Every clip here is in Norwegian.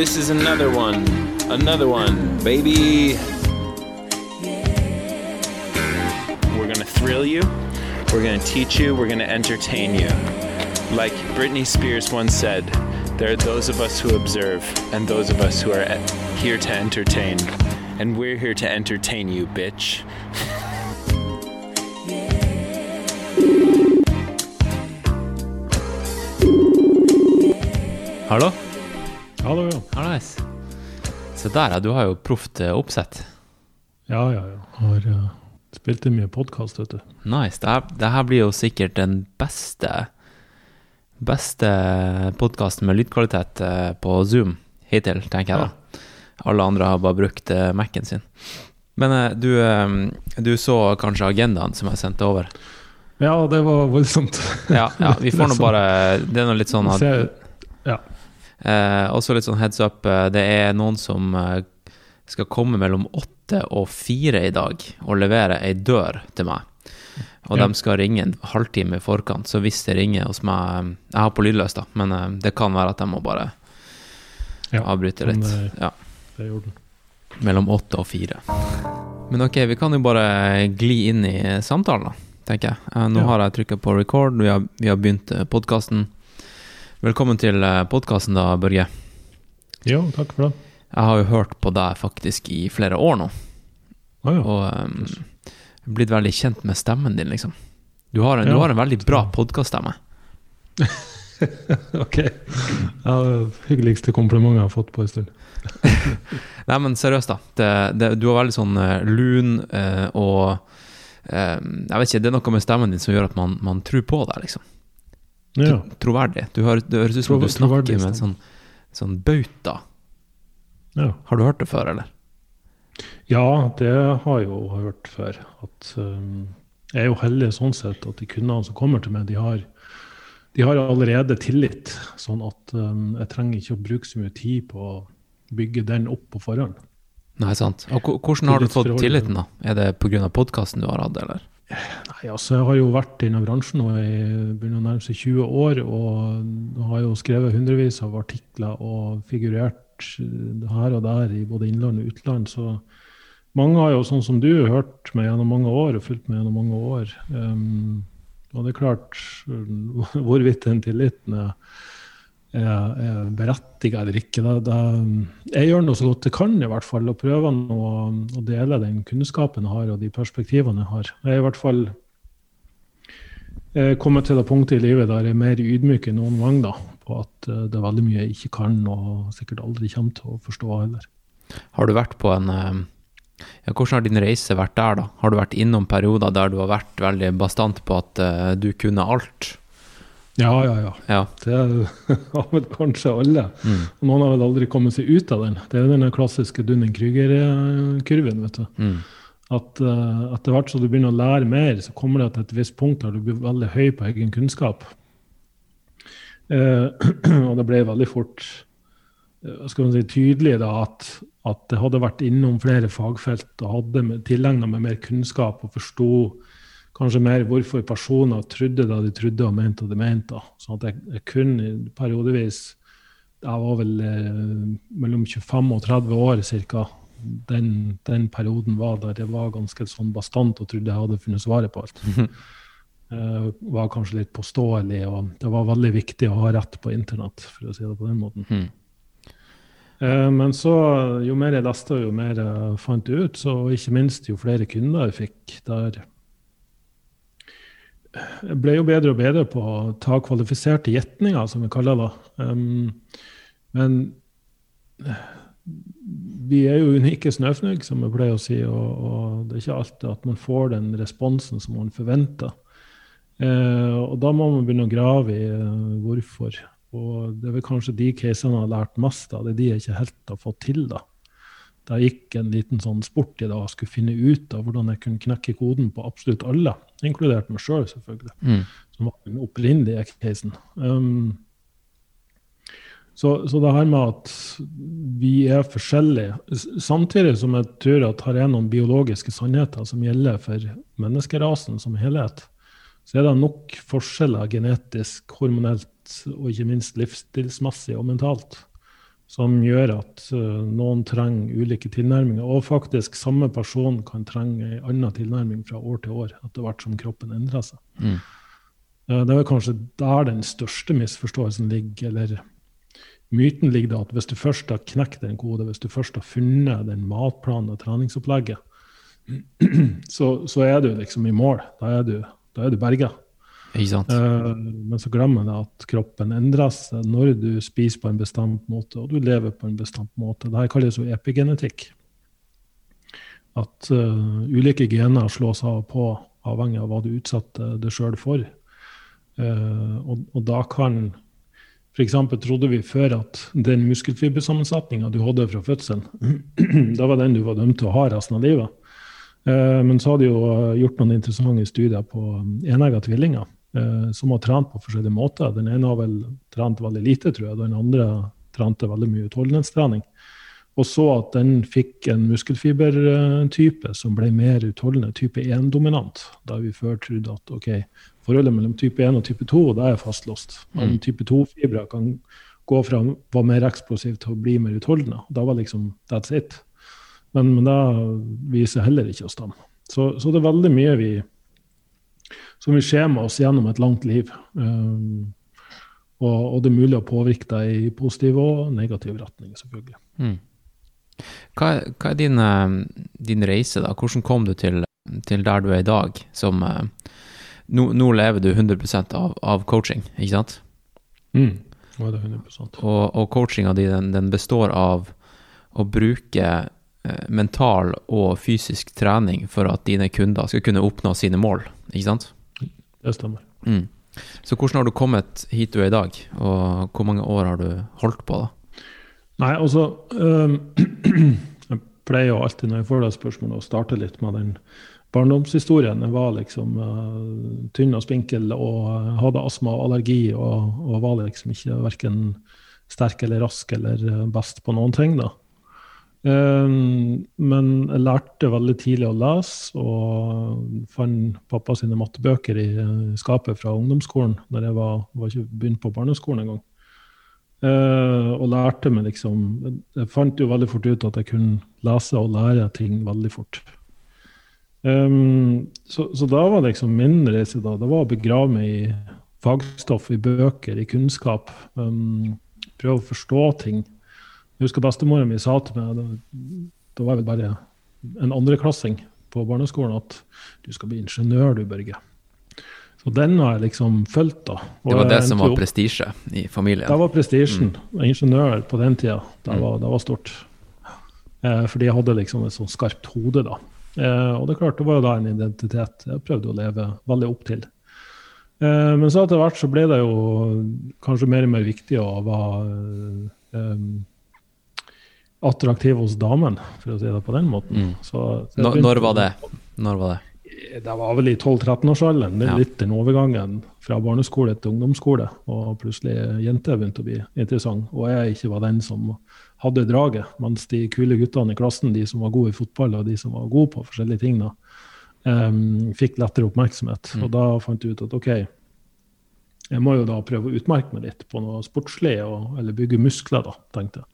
This is another one. Another one, baby. We're gonna thrill you. We're gonna teach you. We're gonna entertain you. Like Britney Spears once said, there are those of us who observe and those of us who are here to entertain. And we're here to entertain you, bitch. Hallo? Hallo, ja. Hallais. Se der, ja. Du har jo proft eh, oppsett. Ja, ja, ja. Har uh, spilt inn mye podkast, vet du. Nice. Det her, det her blir jo sikkert den beste beste podkasten med lydkvalitet eh, på Zoom hittil, tenker jeg da. Alle andre har bare brukt uh, Mac-en sin. Men uh, du, du så kanskje agendaen som jeg sendte over? Ja, det var voldsomt. ja, ja, vi får nå bare Det er nå litt sånn at Ja. Eh, også litt sånn heads up. Det er noen som eh, skal komme mellom åtte og fire i dag og levere ei dør til meg. Og ja. de skal ringe en halvtime i forkant, så hvis det ringer hos meg Jeg har på lydløs, da, men eh, det kan være at jeg må bare ja, avbryte litt. Det, ja. det gjorde den. Mellom åtte og fire. Men ok, vi kan jo bare gli inn i samtalen, da, tenker jeg. Eh, nå ja. har jeg trykka på record, vi har, vi har begynt podkasten. Velkommen til eh, podkasten, da, Børge. Jo, takk for det. Jeg har jo hørt på deg faktisk i flere år nå. Ah, ja. Og um, blitt veldig kjent med stemmen din, liksom. Du har en, ja, du har en veldig bra podkaststemme. ok. Ja, hyggeligste komplimentet jeg har fått på en stund. Nei, men seriøst, da. Det, det, du har veldig sånn uh, lun uh, og uh, Jeg vet ikke, det er noe med stemmen din som gjør at man, man tror på deg, liksom ja. troverdig. Du det høres ut som du snakker med en sånn, sånn bauta. Ja. Har du hørt det før, eller? Ja, det har jeg jo hørt før. At, um, jeg er jo heldig sånn sett at de kundene som kommer til meg, de har, de har allerede tillit. Sånn at um, jeg trenger ikke å bruke så mye tid på å bygge den opp på forhånd. Nei, sant. Og hvordan har du fått tilliten, da? Er det pga. podkasten du har hatt, eller? Nei, altså Jeg har jo vært i denne bransjen nå i begynner å nærme seg 20 år. Og har jo skrevet hundrevis av artikler og figurert her og der i både innland og utland. Så mange har jo, sånn som du, hørt meg gjennom mange år og fulgt meg gjennom mange år. Um, og det er klart, hvorvidt den tilliten er er, er berettiget eller ikke. Det, det, jeg gjør noe så godt jeg kan, i hvert fall, og prøver å, dele den kunnskapen jeg har og de perspektivene jeg har. Jeg er i hvert fall jeg kommet til det punktet i livet der jeg er mer ydmyk enn noen gang da, på at eh, det er veldig mye jeg ikke kan og sikkert aldri kommer til å forstå heller. Har du vært på en eh, ja, Hvordan har din reise vært der, da? Har du vært innom perioder der du har vært veldig bastant på at du kunne alt? Ja, ja, ja. ja. Det har vel kanskje alle. Mm. Noen har vel aldri kommet seg ut av den. Det er den klassiske Dunning-Krüger-kurven. vet du. Mm. At uh, etter hvert som du begynner å lære mer, så kommer det til et visst punkt der du blir veldig høy på egen kunnskap. Uh, og det ble veldig fort uh, skal man si, tydelig da, at, at det hadde vært innom flere fagfelt og hadde tilegna meg mer kunnskap og forsto kanskje mer hvorfor personer trodde det de trodde og mente det de mente. Sånn at jeg, jeg kunne periodevis Jeg var vel eh, mellom 25 og 30 år ca. Den, den, perioden var der jeg var ganske sånn bastant og trodde jeg hadde funnet svaret på alt. Uh, var kanskje litt påståelig, og det var veldig viktig å ha rett på internett, for å si det på den måten. Mm. Men så, jo mer jeg leste, jo mer jeg fant ut, så ikke minst jo flere kunder jeg fikk der ble jo bedre og bedre på å ta kvalifiserte gjetninger, som vi kaller det. Um, men vi er jo unike snøfnugg, som jeg pleier å si, og, og, det er ikke alltid at man får den responsen som man forventer. Uh, og da må man begynne å grave i uh, hvorfor. Og det er vel kanskje de casene jeg har lært mest av. Det er de jeg ikke helt har fått til. da. Da gikk en liten sånn sport i det og skulle finne ut av hvordan jeg kunne knekke koden på absolutt alle, inkludert meg sjøl, selv, selvfølgelig, mm. som var den opprinnelige casen. Um, så, så, det her med at vi er forskjellige, samtidig som jeg tror at her er noen biologiske sannheter som gjelder for menneskerasen som helhet, så er det nok forskjeller genetisk, hormonelt og ikke minst livsstilsmessig og mentalt som gjør at uh, noen trenger ulike tilnærminger. Og faktisk samme person kan trenge en annen tilnærming fra år til år, etter hvert som kroppen endrer seg. Mm. Uh, det er kanskje der den største misforståelsen ligger, eller myten ligger da, at hvis du først har knekt en kode, hvis du først har funnet den matplanen og treningsopplegget, så, så, er du liksom i mål. Da er du, da er du berga. Uh, men så glemmer man at kroppen endrer seg når du spiser på en bestemt måte, og du lever på en bestemt måte. Dette kalles jo epigenetikk. At uh, ulike gener slås av på avhengig av hva du utsetter deg sjøl for. Uh, og, og, da kan F.eks. trodde vi før at den muskelfibersammensetninga du hadde fra fødselen, da var den du var dømt til å ha resten av livet. Men så har de jo gjort noen interessante studier på enegga tvillinger som har trent på forskjellige måter. Den ene har vel trent veldig lite, tror jeg. Den andre trente veldig mye utholdenhetstrening. Og så at den fikk en muskelfibertype som ble mer utholdende, type 1-dominant. Da vi før trodde at ok, forholdet mellom type 1 og type 2 det er fastlåst. Men mm. type 2-fibre kan gå fra å være mer eksplosiv til å bli mer utholdende. Da var liksom that's it. Men, men det viser heller ikke å stemme. Så, så det er veldig mye vi som vil skje med oss gjennom et langt liv. Um, og, og, det er mulig å påvirke deg i positiv og negativ retning, selvfølgelig. Mm. Hva, hva, er din, eh, din, reise, da? Hvordan kom du til, til der du er i dag? Som, uh, nå, nå, lever du 100 av, av, coaching, ikke sant? Mm. Ja, det er 100 Og, og coachinga di den, den, består av å bruke mental og fysisk trening for at dine kunder skal kunne oppnå sine mål, ikke sant? Det stemmer. Mm. Så hvordan har du kommet hit du er i dag, og hvor mange år har du holdt på? da? Nei, altså um, Jeg pleier jo alltid når jeg får det spørsmålet, å starte litt med den barndomshistorien. Jeg var liksom uh, tynn og spinkel og hadde astma og allergi og, og var liksom ikke verken sterk eller rask eller best på noen ting. da. Jeg lærte veldig tidlig å lese, og fant pappa sine mattebøker i skapet fra ungdomsskolen, da jeg var, var ikke begynt på barneskolen engang. Uh, og lærte meg liksom Jeg fant jo veldig fort ut at jeg kunne lese og lære ting veldig fort. Um, så, så, da var liksom min reise da, det var å begrave meg i fagstoff, i bøker, i kunnskap. Um, prøve å forstå ting. Jeg husker bestemora mi sa til meg, da, da var jeg vel bare en andreklassing på barneskolen, at du skal bli ingeniør, du, Børge. Så den har jeg liksom fulgt, da. Og det var det som var prestisje i familien? Det var prestisjen. Mm. Ingeniør på den tida, det, mm. var, det var stort. Eh, fordi jeg hadde liksom et sånn skarpt hode, da. Eh, og det er klart, det var jo da en identitet jeg prøvde å leve veldig opp til. Eh, men så etter hvert så ble det jo kanskje mer og mer viktig å være eh, attraktiv hos damen, for å si det på den måten. Mm. Så, så når, når, var det? Når var det? Det var vel i 12-13-årsalderen. Ja. Litt den overgangen fra barneskole til ungdomsskole. Og plutselig jenter begynte å bli interessant. Og jeg ikke var den som hadde draget. Mens de kule guttene i klassen, de som var gode i fotball og de som var gode på forskjellige ting, da, um, fikk lettere oppmerksomhet. Mm. Og da fant jeg ut at OK, jeg må jo da prøve å utmerke meg litt på noe sportslig, og, eller bygge muskler, da, tenkte jeg.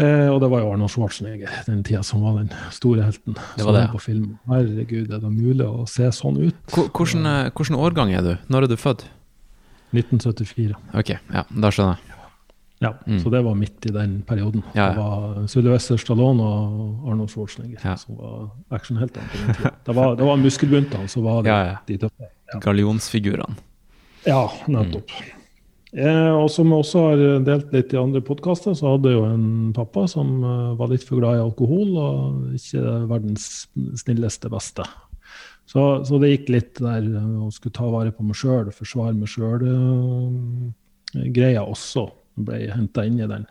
Eh, og det var jo Arnold Schwarzenegger den tida som var den store helten. Det var det. På film. Herregud, er det mulig å se sånn ut? Hvordan, eh, hvordan årgang er du? Når er du født? 1974. Ok, ja, da skjønner jeg. Ja, mm. så det var midt i den perioden. Ja, ja. Det var Sylvester Stallone og Arnold Schwarzenegger ja. som var actionheltene på den tida. Det var, det var muskelbuntene som var det, de tøffe. Ja. Gallionsfigurene. Ja, nettopp. Mm. Eh, og som jeg også har delt litt i andre podkaster, så hadde jeg jo en pappa som uh, var litt for glad i alkohol og ikke verdens snilleste beste. Så, så det gikk litt der uh, å skulle ta vare på meg sjøl, forsvare meg sjøl-greia uh, også ble henta inn i den.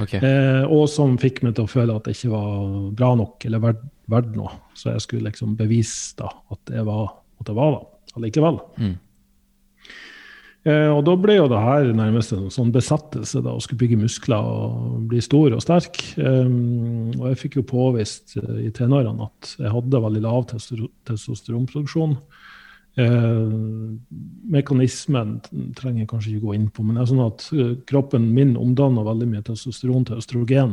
Okay. Eh, og som fikk meg til å føle at jeg ikke var bra nok eller verdt verd noe. Så jeg skulle liksom bevise da, at jeg var, at jeg var da, allikevel. Mm. Eh, og da ble jo det her nærmest en sånn besettelse, da, å skulle bygge muskler og bli stor og sterk. Um, og jeg fikk jo påvist uh, i tenårene at jeg hadde veldig lav testosteronproduksjon. Eh, mekanismen trenger jeg kanskje ikke gå inn på, men det er sånn at eh, kroppen min omdanner veldig mye testosteron til østrogen.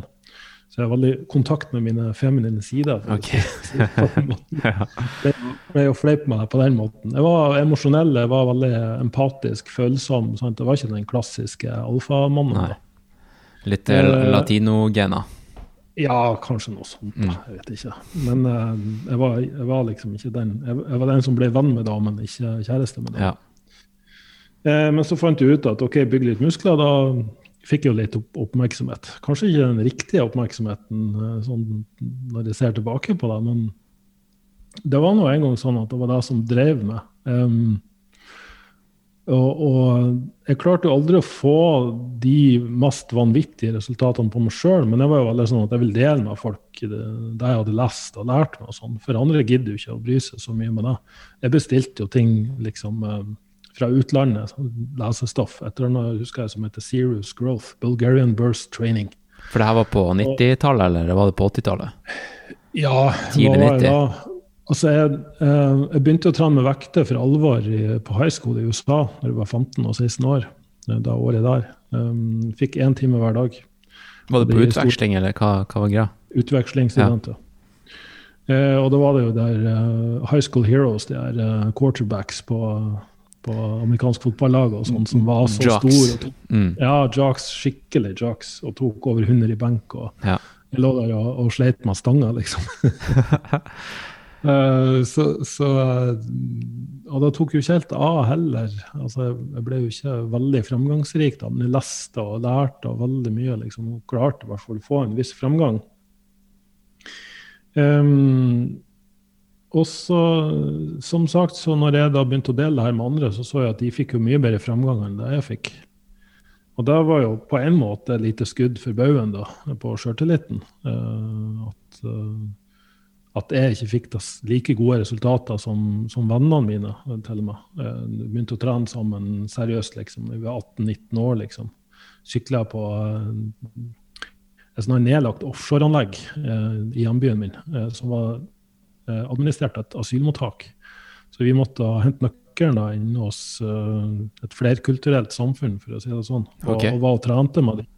Så jeg har veldig kontakt med mine feminine sider. Ok. Ja. Det ble fleip med det på den måten. Jeg var emosjonell, jeg var veldig empatisk, følsom. Sant? Det var ikke den klassiske alfamannen. Litt Eh, latinogener. Ja, kanskje noe sånt. Mm. da, Jeg vet ikke. Men uh, jeg, var, jeg var liksom ikke den. Jeg, jeg var den som ble venn med damen, ikke kjæreste med damen. Ja. Uh, men så fant jeg ut at ok, bygge litt muskler, da fikk jo litt opp oppmerksomhet. Kanskje ikke den riktige oppmerksomheten eh, sånn når jeg ser tilbake på det, men det var nå en gang sånn at det var det som drev meg. Um, og, og jeg klarte jo aldri å få de mest vanvittige resultatene på meg sjøl, men det var jo veldig sånn at jeg ville dele med folk det, det jeg hadde lest og lært meg. og sånn. For andre gidder jo ikke å bry seg så mye med det. Jeg bestilte jo ting liksom fra utlandet, sånn lesestoff. Et eller annet husker jeg som heter Serious Growth, Bulgarian Burst Training. For det her var på 90-tallet, eller var det på 80-tallet? Ja, hva var 90. jeg da? Altså, jeg, eh, jeg begynte å trene med vekter for alvor på high school i USA da jeg var 15 og 16 år. eh, Da året der. Um, fikk én time hver dag. Var det Det på utveksling, eller hva, hva var greia? Utvekslingsstudenter. Eh, og da var det jo der high school heroes, de der quarterbacks på, på amerikansk fotballag og sånn, som var så Jocks. stor. Tok, Mm. ja, jocks, skikkelig jocks, og tok over 100 i benk. og Ja. jeg lå der og, og sleit med stanga, liksom. uh, så, så eh, Og det tok jo ikke helt av heller. Altså, jeg ble jo ikke veldig framgangsrik, da, men jeg leste og lærte og veldig mye. liksom, og Klarte i hvert fall å få en viss framgang. Um, og så, som sagt, så når jeg da begynte å dele det her med andre, så så jeg at de fikk jo mye bedre framgang enn det jeg fikk. Og det var jo på en måte et lite skudd for baugen da, på sjøltilliten. Uh, at, uh, at jeg ikke fikk das, like gode resultater som, som vennene mine. eh, til og med. Uh, begynte å trene sammen seriøst liksom, vi var 18-19 år. liksom. Sykla på uh, et sånt nedlagt offshoreanlegg uh, i hjembyen min, uh, som var uh, administrerte et asylmottak. Så vi måtte hente nøkkelen da inn hos uh, et flerkulturelt samfunn, for å si det sånn. Og, okay. og var og trente med de.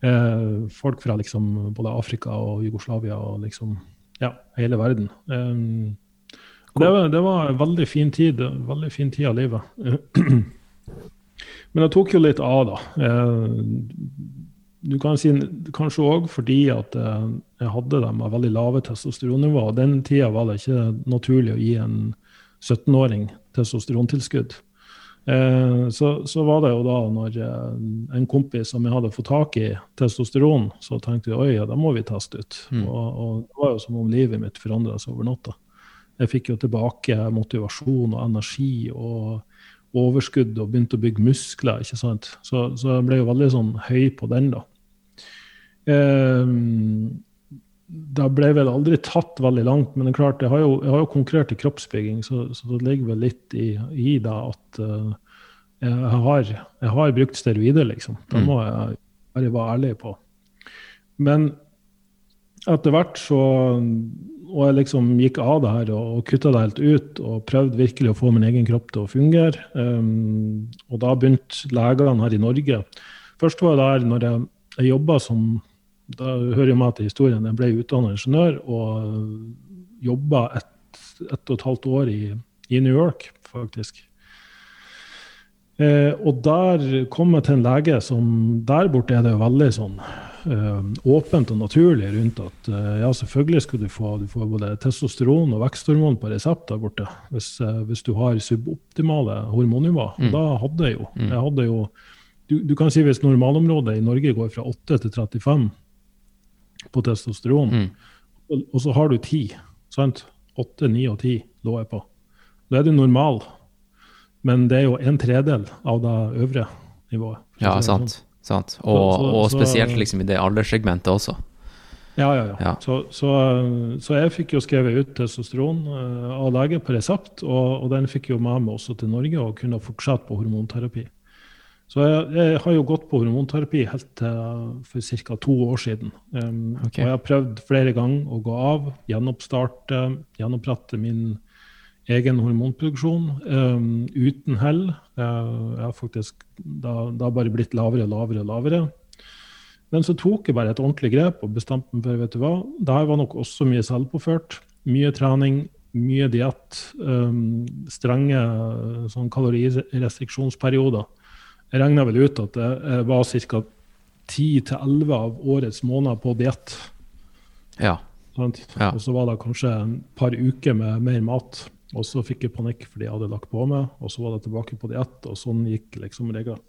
Eh, folk fra liksom både Afrika og Jugoslavia og liksom ja, hele verden. Um, det, var, det var en veldig fin tid, veldig fin tid av livet. Men det tok jo litt av, da. Eh, du kan si kanskje òg fordi at eh, jeg hadde dem med veldig lave testosteronnivå. og Den tida var det ikke naturlig å gi en 17-åring testosterontilskudd. Eh, så, så var det jo da når eh, en kompis som jeg hadde fått tak i testosteron, så tenkte jeg oi, ja, det må vi teste ut. Mm. Og, og det var jo som om livet mitt forandra seg over natta. Jeg fikk jo tilbake motivasjon og energi og overskudd og begynte å bygge muskler. ikke sant? Så, så jeg ble jo veldig sånn høy på den, da. Eh, det ble vel aldri tatt veldig langt, men det er klart, jeg har jo, jeg har jo konkurrert i kroppsbygging, så, så det ligger vel litt i, i det at eh, jeg, har, jeg har brukt steroider, liksom. Det Mm. må jeg bare være ærlig på. Men etter hvert så Og jeg liksom gikk av det her og, og kutta det helt ut og prøvde virkelig å få min egen kropp til å fungere. Um, og da begynte legene her i Norge Først var jeg der når jeg, jeg jobba som da hører jeg meg til historien. Jeg ble utdannet ingeniør og jobba ett et og et halvt år i, i New York, faktisk. Eh, og der kom jeg til en lege som Der borte er det jo veldig sånn eh, åpent og naturlig rundt at eh, ja, selvfølgelig skal du få du får både testosteron og veksthormon på resept der borte hvis, eh, hvis du har suboptimale hormonnivå. Mm. Da hadde jeg jo. Mm. Jeg hadde jo du, du kan si hvis normalområdet i Norge går fra 8 til 35 på testosteron, Mm. og, og så har du 10, sant? 8, 9 og 10 lå jeg på. Da er du normal, men det er jo en tredel av det øvre nivået. Ja, sånn. sant. sant. Og, så- og så- spesielt liksom i det alderssegmentet også. Ja, ja, ja. Ja. Så, så, så jeg fikk jo skrevet ut testosteron eh, av lege på resept, og, og den fikk jo med meg også til Norge og kunne fortsette på hormonterapi. Så jeg, jeg har jo gått på hormonterapi helt til for ca. to år siden. Um, okay. Og jeg har prøvd flere ganger å gå av, gjenoppstarte, gjenopprette min egen hormonproduksjon um, uten hell. Uh, jeg har faktisk da, da, bare blitt lavere og lavere og lavere. Men så tok jeg bare et ordentlig grep og bestemte meg for vet du hva, det her var nok også mye selvpåført. Mye trening, mye diett, um, strenge sånn kalorirestriksjonsperioder. Jeg regna vel ut at det var ca. 10-11 av årets måneder på diett. Ja. ja. Og så var det kanskje en par uker med mer mat. Og så fikk jeg panikk fordi jeg hadde lagt på meg, og så var det tilbake på diett. Og sånn gikk liksom reglene.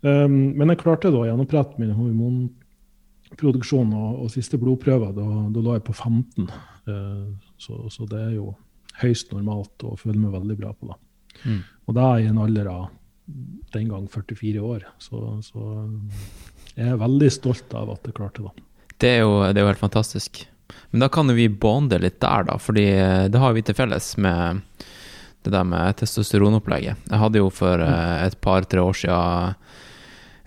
Um, men jeg klarte da å gjenopprette min hormonproduksjon, og, og siste blodprøve, da, da, lå jeg på 15. Uh, så, så, det er jo høyst normalt og føler meg veldig bra på det. Mm. Og det er i en alder av den gang 44 år. Så, så, jeg er veldig stolt av at jeg klarte det. Det er, jo, det er jo helt fantastisk. Men da kan vi bonde litt der, da. fordi det har vi til felles med det der med testosteronopplegget. Jeg hadde jo for eh, et par-tre år siden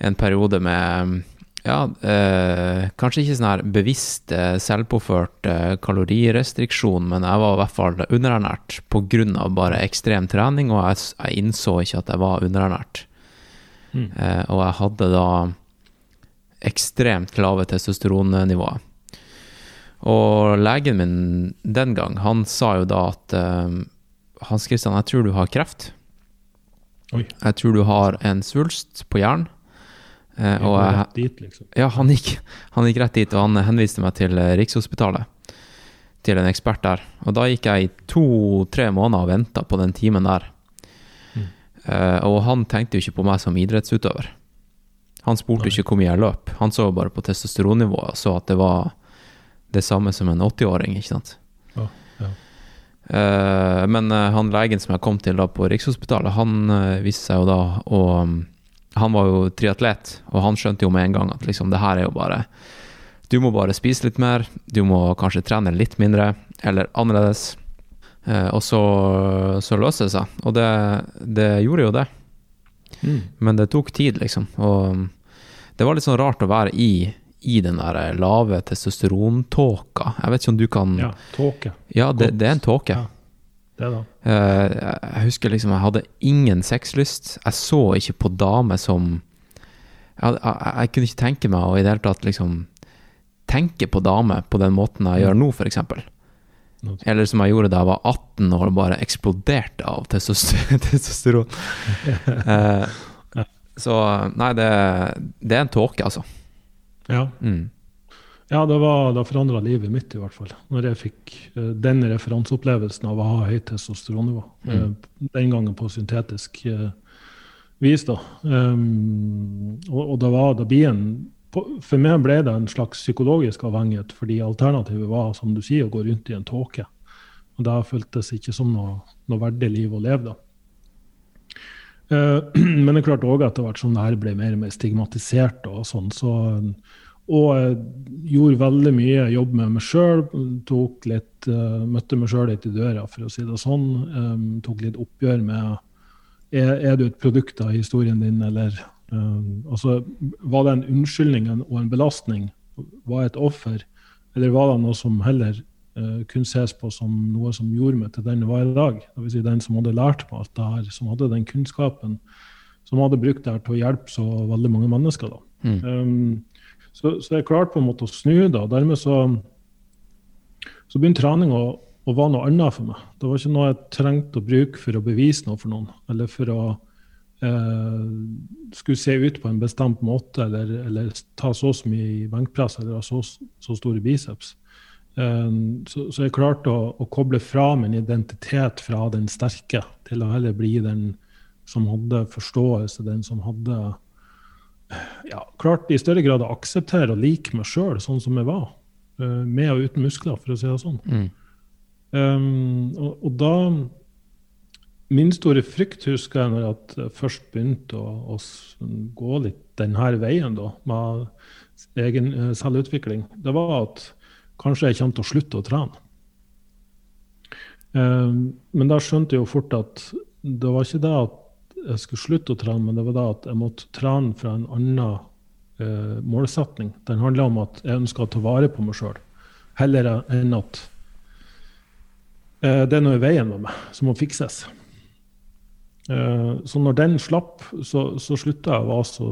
en periode med ja, eh, kanskje ikke sånn her bevisst eh, selvpåført eh, kalorirestriksjon, men jeg var i hvert fall underernært pga. bare ekstrem trening, og jeg, jeg, innså ikke at jeg var underernært. Mm. Eh, og jeg hadde da ekstremt lave testosteronnivåer. Og legen min den gang, han sa jo da at eh, Hans Christian, jeg tror du har kreft. Oi. Jeg tror du har en svulst på hjernen. Eh, og rett dit, liksom. Ja, han gikk, han gikk, rett dit, og han henviste meg til eh, Rikshospitalet. Til en ekspert der. Og da gikk jeg i to-tre måneder og venta på den timen der. Mm. Eh, og han tenkte jo ikke på meg som idrettsutøver. Han spurte Nei. ikke hvor mye jeg løp. Han så bare på testosteronnivået og så at det var det samme som en 80-åring, ikke sant. Ja, ja. Eh, men eh, han legen som jeg kom til da på Rikshospitalet, han viste seg jo da å han var jo triatlet, og han skjønte jo med en gang at liksom, det her er jo bare Du må bare spise litt mer, du må kanskje trene litt mindre, eller annerledes. Eh, og så, så løser det seg. Og det, det gjorde jo det. Mm. Men det tok tid, liksom. Og det var litt sånn rart å være i, i den der lave testosterontåka. Jeg vet ikke om du kan Ja, tåke. Ja, det, det er en tåke. Ja. Det da. Eh, jeg husker liksom jeg hadde ingen sexlyst. Jeg så ikke på damer som jeg, jeg, jeg, kunne ikke tenke meg å i det hele tatt liksom tenke på damer på den måten jeg gjør nå, f.eks. Eller som jeg gjorde da jeg var 18 år og bare eksploderte av testosteron. uh, så nei, det, det, er en tåke, altså. Ja. Mm. Ja, det, var, det forandra livet mitt, i hvert fall. Når jeg fikk uh, den referanseopplevelsen av å ha høyt testosteronnivå. Mm. Uh, den gangen på syntetisk uh, vis, da. Um, og, og det var, det blir en For meg ble det en slags psykologisk avhengighet, fordi alternativet var, som du sier, å gå rundt i en tåke. Og det føltes ikke som noe, noe verdig liv å leve, da. Men det er klart òg etter hvert som det her ble mer og mer stigmatisert, og sånn, så og jeg gjorde veldig mye jobb med meg sjøl. Uh, møtte meg sjøl litt i døra, for å si det sånn. Um, tok litt oppgjør med er, er, du et produkt av historien din, eller um, altså, Var det en unnskyldning og en belastning? Var jeg et offer? Eller var det noe som heller uh, kunne ses på som noe som gjorde meg til den jeg var i dag? Det vil si den som hadde lært meg alt det her, som hadde den kunnskapen, som hadde brukt det her til å hjelpe så veldig mange mennesker. da. Mm. Um, så, så jeg klarte på en måte å snu det. Dermed så, så begynte trening å, å være noe annet for meg. Det var ikke noe jeg trengte å bruke for å bevise noe for noen, eller for å eh, skulle se ut på en bestemt måte, eller, eller ta så mye benkpress eller ha så, så store biceps. Um, så, så, jeg klarte å, å, koble fra min identitet fra den sterke, til å heller bli den som hadde forståelse, den som hadde ja, klart i større grad å akseptere og like meg sjøl sånn som jeg var. Uh, med og uten muskler, for å si det sånn. Mm. Um, og, og, da Min store frykt husker jeg når jeg først begynte å, å gå litt denne veien da, med egen uh, selvutvikling, det var at kanskje jeg kommer til å slutte å trene. Um, men da skjønte jeg jo fort at det var ikke det at jeg skulle slutte å trene, men det var da at jeg måtte trene fra en annen eh, målsetning. Den handla om at jeg ønska å ta vare på meg sjøl, heller enn at Eh, det er noe i veien med meg som må fikses. Eh, så når den slapp, så, så slutta jeg å være så,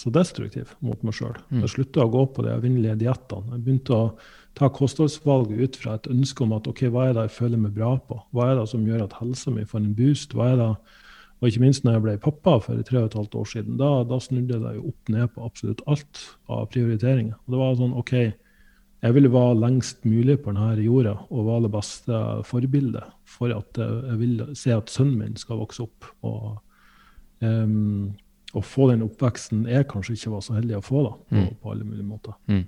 så destruktiv mot meg sjøl. Mm. Jeg slutta å gå på de evinnelige diettene. Jeg begynte å ta kostholdsvalget ut fra et ønske om at ok, hva er det jeg føler meg bra på? Hva er det som gjør at helsa mi får en boost? Hva er det, og ikke minst når jeg ble pappa for tre og et halvt år siden, da, da snudde det jo opp ned på absolutt alt av prioriteringer. Og det var sånn OK, jeg ville være lengst mulig på denne jorda og være det beste forbildet for at jeg vil se at sønnen min skal vokse opp. Og, um, og få den oppveksten jeg kanskje ikke var så heldig å få da, på, Mm. på alle mulige måter. Mm.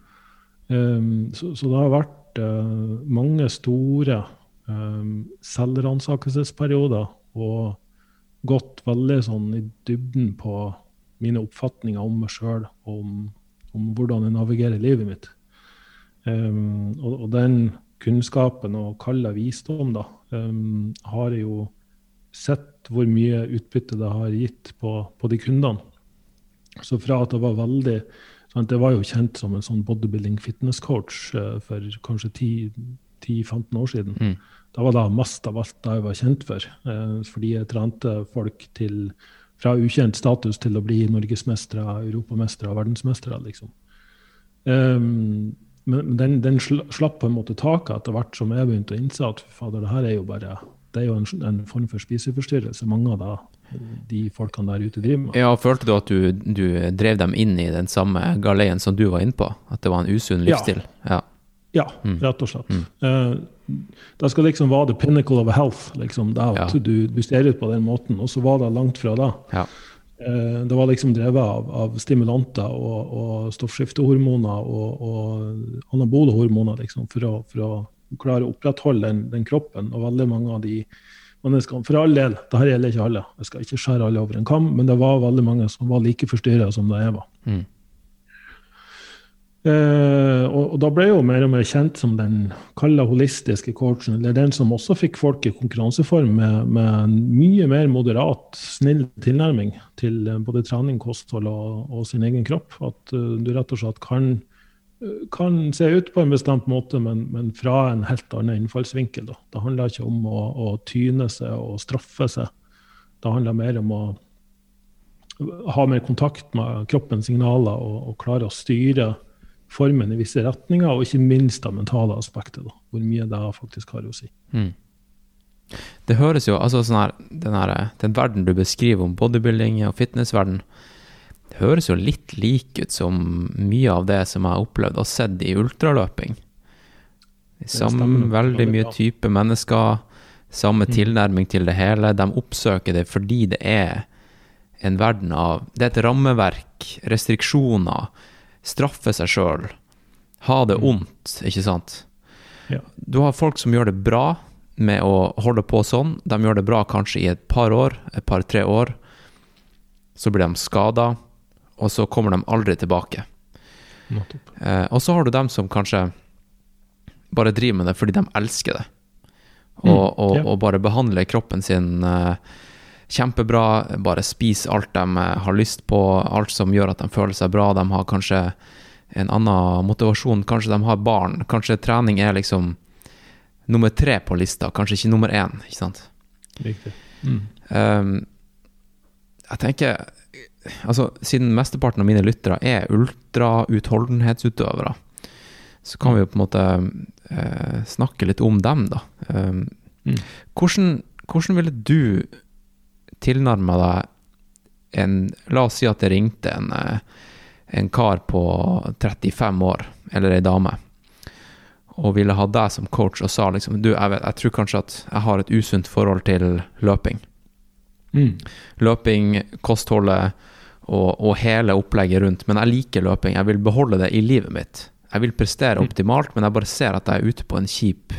Um, så, så det har vært uh, mange store um, selvransakelsesperioder og gått veldig sånn i dybden på mine oppfatninger om meg sjøl og om, om hvordan jeg navigerer livet mitt. Um, og, og den kunnskapen og kalla visdom da, um, har jeg jo sett hvor mye utbytte det har gitt på, på de kundene. Så fra at det var veldig sant, Jeg var jo kjent som en sånn bodybuilding fitness coach uh, for kanskje 10-15 år siden. Mm. Da var det mest av alt det jeg var kjent for. Uh, fordi jeg trente folk til, fra ukjent status til å bli norgesmestere, europamestere, verdensmestere, liksom. Um, men den, den, slapp på en måte taket etter hvert som jeg begynte å innse at fader, det her er jo bare det er jo en, en form for spiseforstyrrelse mange av det, de folkene der ute driver med. Ja, Følte du at du, du, drev dem inn i den samme galeien som du var inne på? At det var en usunn livsstil? Ja, ja mm. rett og slett. Mm. Uh, det skal liksom være the pinnacle of health. liksom, det ja. du, du, ser ut på den måten. Og så var det langt fra det. Ja. Uh, det var liksom drevet av, av stimulanter og, og stoffskiftehormoner og, og anabole hormoner liksom, for å, for å klare å opprettholde den, den, kroppen. Og veldig mange av de menneskene For all del, dette gjelder ikke alle, jeg skal ikke skjære alle over en kam, men det var veldig mange som var like forstyrra som det jeg var. Mm. Eh, og, da ble jeg jo mer og mer kjent som den kalde holistiske coachen, eller den som også fikk folk i konkurranseform med, med en mye mer moderat, snill tilnærming til både trening, kosthold og, og sin egen kropp. At uh, du rett og slett kan kan se ut på en bestemt måte, men, men fra en helt annen innfallsvinkel. Da. Det handler ikke om å, å, tyne seg og straffe seg. Det handler mer om å ha mer kontakt med kroppens signaler og, og klare å styre formen i visse retninger, og ikke minst det mentale aspektet. Da, hvor mye det faktisk har å si. Mm. Det høres jo, altså sånn her, den, her, den verden du beskriver om bodybuilding og fitnessverden, det høres jo litt lik ut som mye av det som jeg har opplevd og sett i ultraløping. Samme, veldig mye type mennesker, samme tilnærming til det hele. De oppsøker det fordi det er en verden av Det er et rammeverk, restriksjoner, straffe seg sjøl, ha det ondt, ikke sant? Ja. Du har folk som gjør det bra med å holde på sånn. De gjør det bra kanskje i et par år, et par-tre år. Så blir de skada og så kommer de aldri tilbake. Eh, og så har du dem som kanskje bare driver med det fordi de elsker det, og, mm, og, ja. og bare behandler kroppen sin eh, kjempebra, bare spis alt de eh, har lyst på, alt som gjør at de føler seg bra. De har kanskje en annen motivasjon, kanskje de har barn, kanskje trening er liksom nummer tre på lista, kanskje ikke nummer én, ikke sant? Riktig. Mm. Um, jeg tenker altså, Siden mesteparten av mine lyttere er ultrautholdenhetsutøvere, så kan vi jo på en måte uh, snakke litt om dem, da. Um, mm. hvordan, hvordan, ville du tilnærme deg en La oss si at det ringte en, eh, en kar på 35 år, eller ei dame, og ville ha deg som coach og sa liksom Du, jeg, vet, jeg tror kanskje at jeg har et usunt forhold til løping. Mm. Løping, kostholdet og, og, hele opplegget rundt. Men jeg liker løping. Jeg vil beholde det i livet mitt. Jeg vil prestere mm. optimalt, men jeg bare ser at jeg er ute på en kjip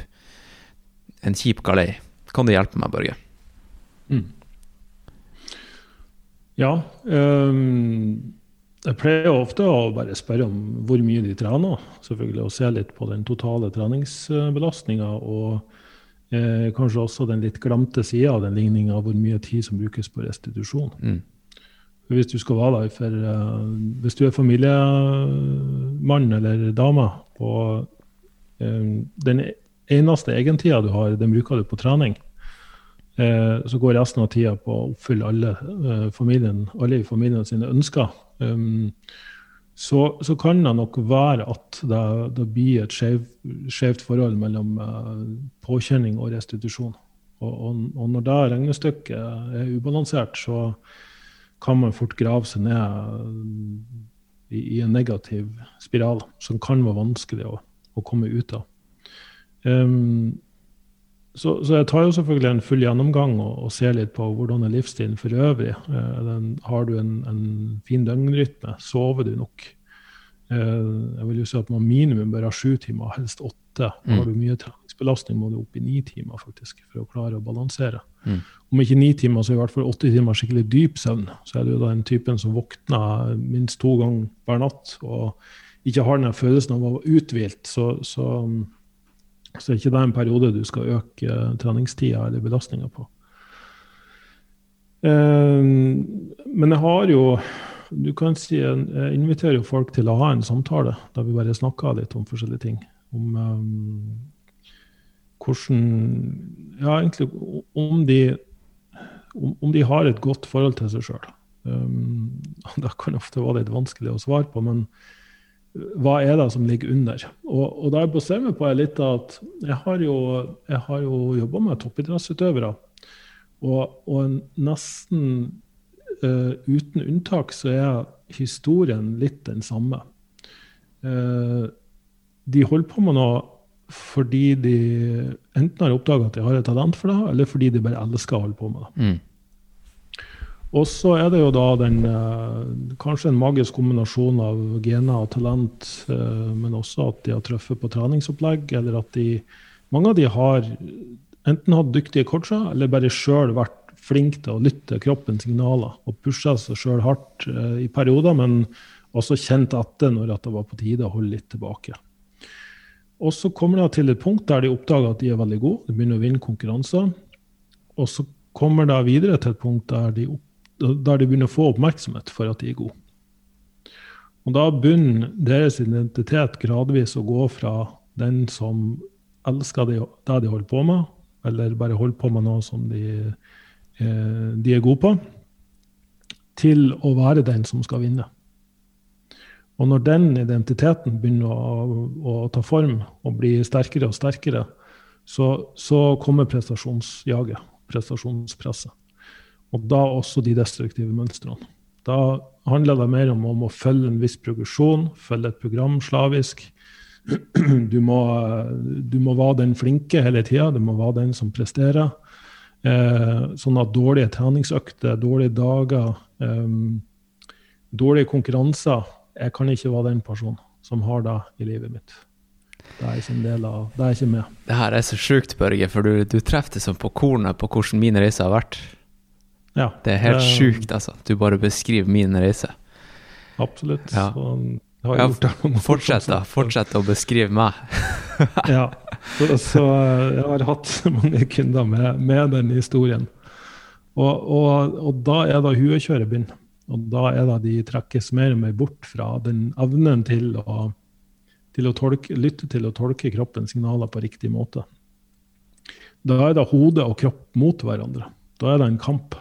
en kjip galei. Kan du hjelpe meg, Børge? Mm. Ja. Um, jeg pleier ofte å bare spørre om hvor mye de trener, selvfølgelig, og se litt på den totale treningsbelastninga. Og eh, kanskje også den litt glemte sida av den ligninga, hvor mye tid som brukes på restitusjon. Mm. Hvis du skal være der for uh, Hvis du er familiemann eller dame, og um, den eneste egentida du har, den bruker du på trening. Eh, så går resten av tida på å oppfylle alle, eh, familien, alle i familien sine ønsker. Um, så, så, kan det nok være at det, det blir et skjevt forhold mellom påkjenning og restitusjon. Og, og, og, når det regnestykket er ubalansert, så kan man fort grave seg ned i, i en negativ spiral som kan være vanskelig å, å komme ut av. Um, så, så, jeg tar jo selvfølgelig en full gjennomgang og, og ser litt på hvordan er livsstilen for øvrig. Eh, den, har du en, en, fin døgnrytme? Sover du nok? Eh, jeg vil jo si at man minimum bør ha sju timer, helst åtte. Mm. Har du mye treningsbelastning, må du opp i ni timer faktisk, for å klare å balansere. Mm. Om ikke ni timer, så i hvert fall åtte timer skikkelig dyp søvn. Så er du den typen som våkner minst to ganger hver natt og ikke har den følelsen av å være uthvilt. Så, så så er ikke det en periode du skal øke uh, treningstida eller belastninga på. Uh, men jeg har jo du kan si, Jeg inviterer jo folk til å ha en samtale der vi bare snakker litt om forskjellige ting. Om um, hvordan Ja, egentlig om de, om, om de har et godt forhold til seg sjøl. Um, det kan ofte være litt vanskelig å svare på, men hva er det som ligger under? Og, og bestemmer jeg på litt at jeg har jo, jo jobba med toppidrettsutøvere. Og, og nesten uh, uten unntak så er historien litt den samme. Uh, de holder på med noe fordi de enten har oppdaga at de har et talent for det, eller fordi de bare elsker å holde på med det. Mm. Og så er det jo da den eh, kanskje en magisk kombinasjon av gener og talent, eh, men også at de har truffet på treningsopplegg, eller at de Mange av de har enten hatt dyktige coacher, eller bare sjøl vært flinke til å lytte kroppens signaler og pusha seg sjøl hardt eh, i perioder, men også kjent etter når det var på tide å holde litt tilbake. Og så kommer det til et punkt der de oppdager at de er veldig gode, de begynner å vinne konkurranser. Og så kommer det videre til et punkt der de opp der de begynner å få oppmerksomhet for at de er gode. Og da begynner deres identitet gradvis å gå fra den som elsker det de holder på med, eller bare holder på med noe som de, eh, de er gode på, til å være den som skal vinne. Og når den identiteten begynner å, å ta form og bli sterkere og sterkere, så, så kommer prestasjonsjaget, prestasjonspresset. Og da også de destruktive mønstrene. Da handler det mer om, om å følge en viss progresjon, følge et program slavisk. Du må, du må være den flinke hele tida, du må være den som presterer. Eh, sånn at dårlige treningsøkter, dårlige dager, eh, dårlige konkurranser Jeg kan ikke være den personen som har det i livet mitt. Det er ikke en del av, det er ikke med. Det her er så sjukt, Børge, for du, du treffer det som på kornet på hvordan min reise har vært. Ja, det er helt det, sjukt, altså. Du bare beskriver min reise. Absolutt. Ja. ja, fortsett, da. Fortsett å beskrive meg. ja. Så, så, jeg har hatt mange kunder med, med den historien. Og, og, og, da er det huekjøret begynner. Og da er det de trekkes mer og mer bort fra den evnen til å, til å tolke, lytte til å tolke kroppens signaler på riktig måte. Da er det hode og kropp mot hverandre. Da er det en kamp.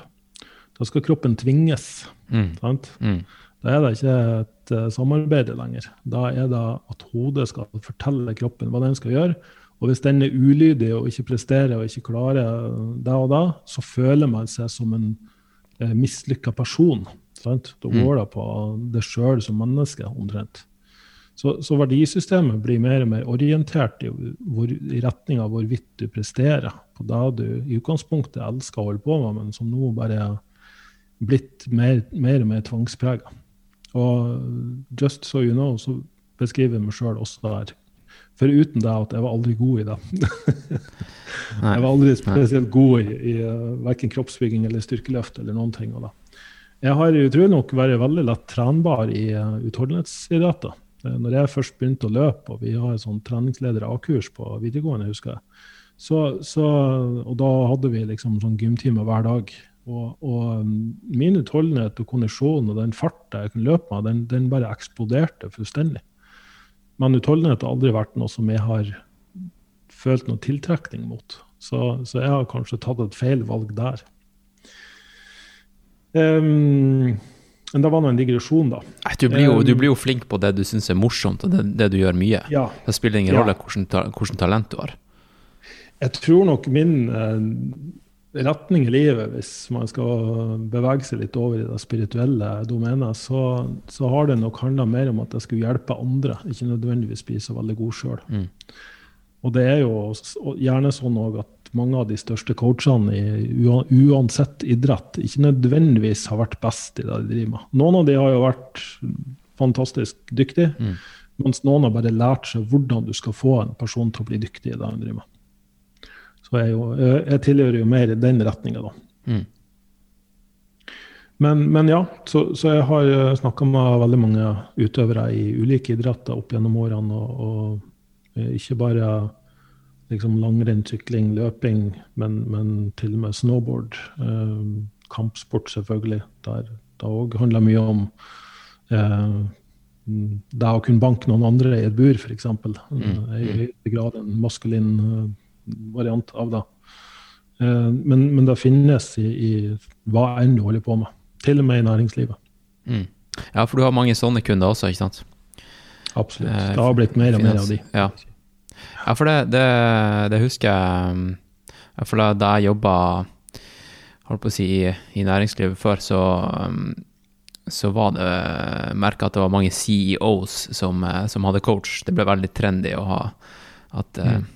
Da skal kroppen tvinges. Mm. Mm. Da er det ikke et uh, samarbeid lenger. Da er det at hodet skal fortelle kroppen hva den skal gjøre. Og hvis den er ulydig og ikke presterer og ikke klarer det og da, så føler man seg som en uh, eh, mislykka person. Sant? Da mm. går det på det sjøl som menneske, omtrent. Så, så, verdisystemet blir mer og mer orientert i, hvor, i retning av hvorvidt du presterer på det du i utgangspunktet elsker å holde på med, men som nå bare er blitt mer, mer og mer tvangsprega. Og just so you know, så beskriver jeg meg sjøl også der. Foruten det at jeg var aldri god i det. jeg var aldri spesielt god i, i eh, verken kroppsbygging eller styrkeløft eller noen ting. Og da. Jeg har utrolig nok vært veldig lett trenbar i uh, utholdenhetsidretter. Uh, når jeg først begynte å løpe, og vi har en sånn treningsleder A-kurs på videregående, husker jeg, så, så, og da hadde vi liksom sånn gymtime hver dag. Og, og um, min utholdenhet og kondisjon og den farta jeg kunne løpe med, den, den, bare eksploderte fullstendig. Men utholdenhet har aldri vært noe som jeg har følt noe tiltrekning mot. Så, så, jeg har kanskje tatt et feil valg der. Um, men det var nå en digresjon, da. Du blir, jo, du blir jo flink på det du syns er morsomt, og det, det, du gjør mye. Ja. Det spiller ingen ja. rolle hvilket talent du har. Jeg tror nok min eh, retning i livet, hvis man skal bevege seg litt over i det spirituelle domenet, så, så har det nok handla mer om at jeg skulle hjelpe andre, ikke nødvendigvis bli så veldig god sjøl. Mm. Og det er jo gjerne sånn at mange av de største coachene i uansett idrett ikke nødvendigvis har vært best i det de driver med. Noen av de har jo vært fantastisk dyktige, mm. mens noen har bare lært seg hvordan du skal få en person til å bli dyktig i det han driver med. Så jeg, jo, jeg tilhører jo mer i den retninga, da. Mm. Men, men, ja, så, så jeg har snakka med veldig mange utøvere i ulike idretter opp gjennom årene. og, og Eh, ikke bare liksom langrenn, sykling, løping, men, men, til og med snowboard. Eh, kampsport, selvfølgelig. Der det òg handler mye om eh, det å kunne banke noen andre i et bur, f.eks. Mm. I høyere grad en maskulin variant av det. Uh, men, men, det finnes i, i, hva enn du holder på med. Til og med i næringslivet. Mm. Ja, for du har mange sånne kunder også, ikke sant? Absolutt. Eh, det har blitt mer og mer av de. Ja, ja for det, det, det, husker jeg For da, jeg jobba holdt på å si, i, i næringslivet før, så, um, så var det merka at det var mange CEOs som, eh, som, hadde coach. Det ble veldig trendy å ha at, eh, mm.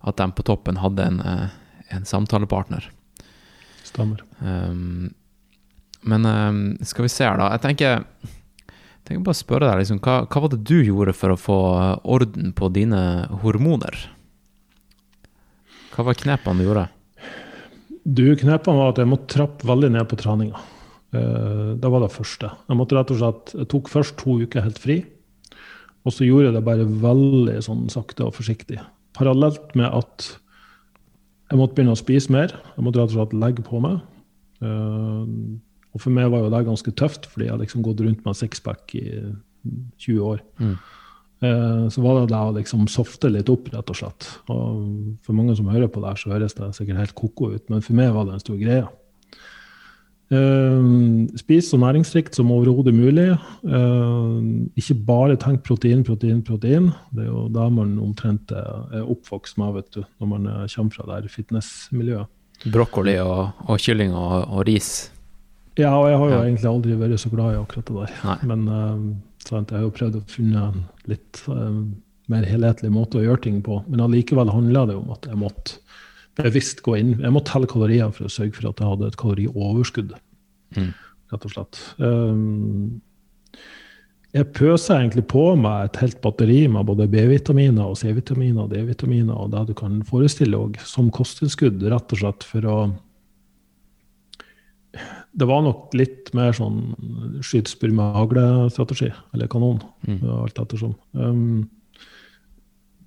At de på toppen hadde en, en samtalepartner. Stemmer. Um, men um, skal vi se her, da. Jeg tenker tenker bare å spørre deg, liksom, hva, hva, var det du gjorde for å få orden på dine hormoner? Hva var knepene du gjorde? Du, Knepene var at jeg måtte trappe veldig ned på treninga. Uh, det var det første. Jeg måtte rett og slett, jeg tok først to uker helt fri. Og så gjorde jeg det bare veldig sånn sakte og forsiktig. Parallelt med at jeg måtte begynne å spise mer. Jeg måtte rett og slett legge på meg. Uh, og for meg var jo det ganske tøft, fordi jeg har liksom gått rundt med sixpack i 20 år. Mm. Eh, så var det det å liksom softe litt opp, rett og slett. Og for mange som hører på det, så høres det sikkert helt ko-ko ut, men for meg var det en stor greie. Uh, spis så næringsrikt som overhodet mulig. Uh, ikke bare tenk protein, protein, protein. Det er jo det man omtrent er oppvokst med vet du, når man kommer fra det fitnessmiljøet. Brokkoli og, og kylling og, og, ris ja, og jeg har jo ja. egentlig aldri vært så glad i akkurat det der. Nei. Men uh, sant, jeg har jo prøvd å finne en litt mer helhetlig måte å gjøre ting på. Men allikevel handla det om at jeg måtte bevisst gå inn. Jeg måtte telle kalorier for å sørge for at jeg hadde et kalorioverskudd, mm. rett og slett. Um, jeg pøser egentlig på meg et helt batteri med både B-vitaminer og C-vitaminer og D-vitaminer og det du kan forestille deg som kosttilskudd, rett og slett for å det var nok litt mer sånn skytespur med haglestrategi, eller kanon, mm. alt ettersom. Um,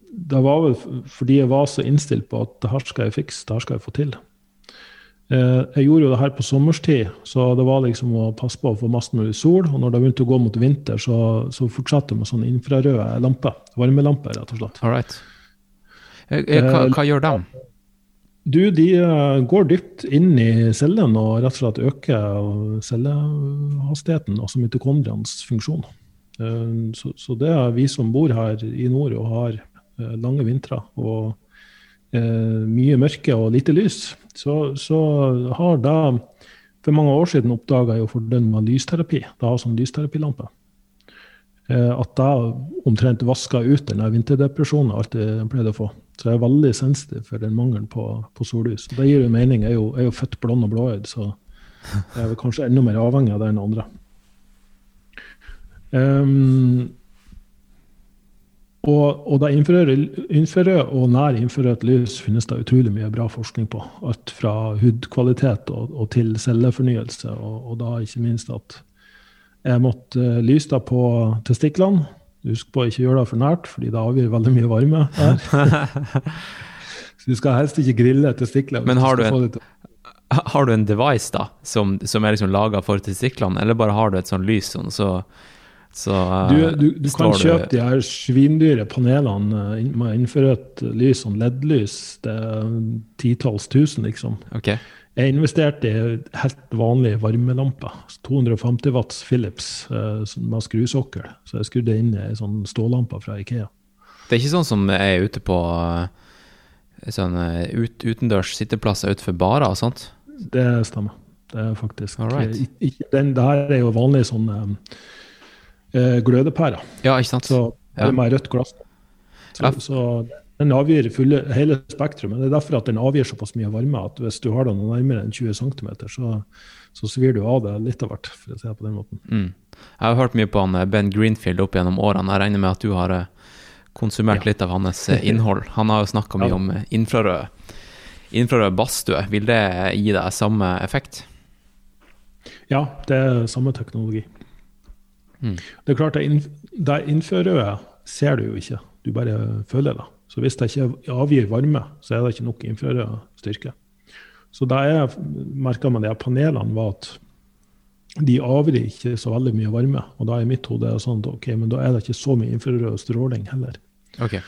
det var vel fordi jeg var så innstilt på at det her skal jeg fikse, det her skal jeg få til. Uh, jeg gjorde jo det her på sommerstid, så det var liksom å passe på å få mest mulig sol. Og når det begynte å gå mot vinter, så, så fortsatte jeg med sånne infrarøde lamper. Varmelamper, rett og slett. All right. Eh, eh, hva, hva gjør de? Du, de eh, går dypt inn i cellen og rett og slett øker cellehastigheten, altså mitokondriens funksjon. Eh, så, så, det er vi som bor her i nord og har eh, lange vintre og eh, mye mørke og lite lys, så, så har da For mange år siden oppdaga jeg med lysterapi. Da har sånn lysterapilampe. Eh, at da omtrent vaska ut den vinterdepresjonen jeg alltid pleide å få. Så jeg er veldig sensitiv for den mangelen på, på sollys. Det gir jo mening. Jeg er jo, jeg er jo født blond og blåøyd, så jeg er vel kanskje enda mer avhengig av det enn andre. Um, og, og da infrarød og nær infrarødt lys finnes det utrolig mye bra forskning på. Alt fra hudkvalitet og, og til cellefornyelse, og, og, da ikke minst at jeg måtte uh, lyse da på testiklene Husk på å ikke gjøre det for nært, fordi det avgir veldig mye varme her. Så du skal helst ikke grille testiklene. Men har du, en, har du en device da, som, som er liksom laga for testiklene, eller bare har du et sånt lys, sånn, så Så uh, Du, du, du kan kjøpe kjøpe de her svindyre panelene eh, med infrarødt lys, sånn LED-lys. Det er titalls tusen, liksom. Okay. Jeg investerte i helt vanlige varmelamper. 250 watts Philips eh, med skrusokkel. Så jeg skrudde inn ei sånn stålampe fra Ikea. Det er ikke sånn som jeg er ute på sånn ut, utendørs sitteplasser utenfor barer og sånt? Det stemmer. Det er faktisk Alright. eh, ikke, den, Det her er jo vanlig sånn eh, glødepærer. Ja, ikke sant? Så det med rødt glass. Så, Ja. så den avgir fulle, hele spektrumet. Det er derfor at den avgir såpass mye varme at hvis du har den nærmere enn 20 cm, så, så svir du av det litt av hvert, for å si det på den måten. Mm. Jeg har hørt mye på han eh, Ben Greenfield opp gjennom årene. Jeg regner med at du har eh, konsumert Ja. litt av hans eh, innhold. Han har jo snakka mye Ja. om eh, infrarød, infrarød badstue. Vil det gi deg samme effekt? Ja, det er samme teknologi. Mm. Det er klart, det infrarøde ser du jo ikke, du bare føler det. Så hvis det ikke avgir varme, så er det ikke nok infrarød styrke. Så det jeg merka med de panelene, var at de avgir ikke så veldig mye varme. Og da er i mitt hode sånn at ok, men da er det ikke så mye infrarød stråling heller. Ok.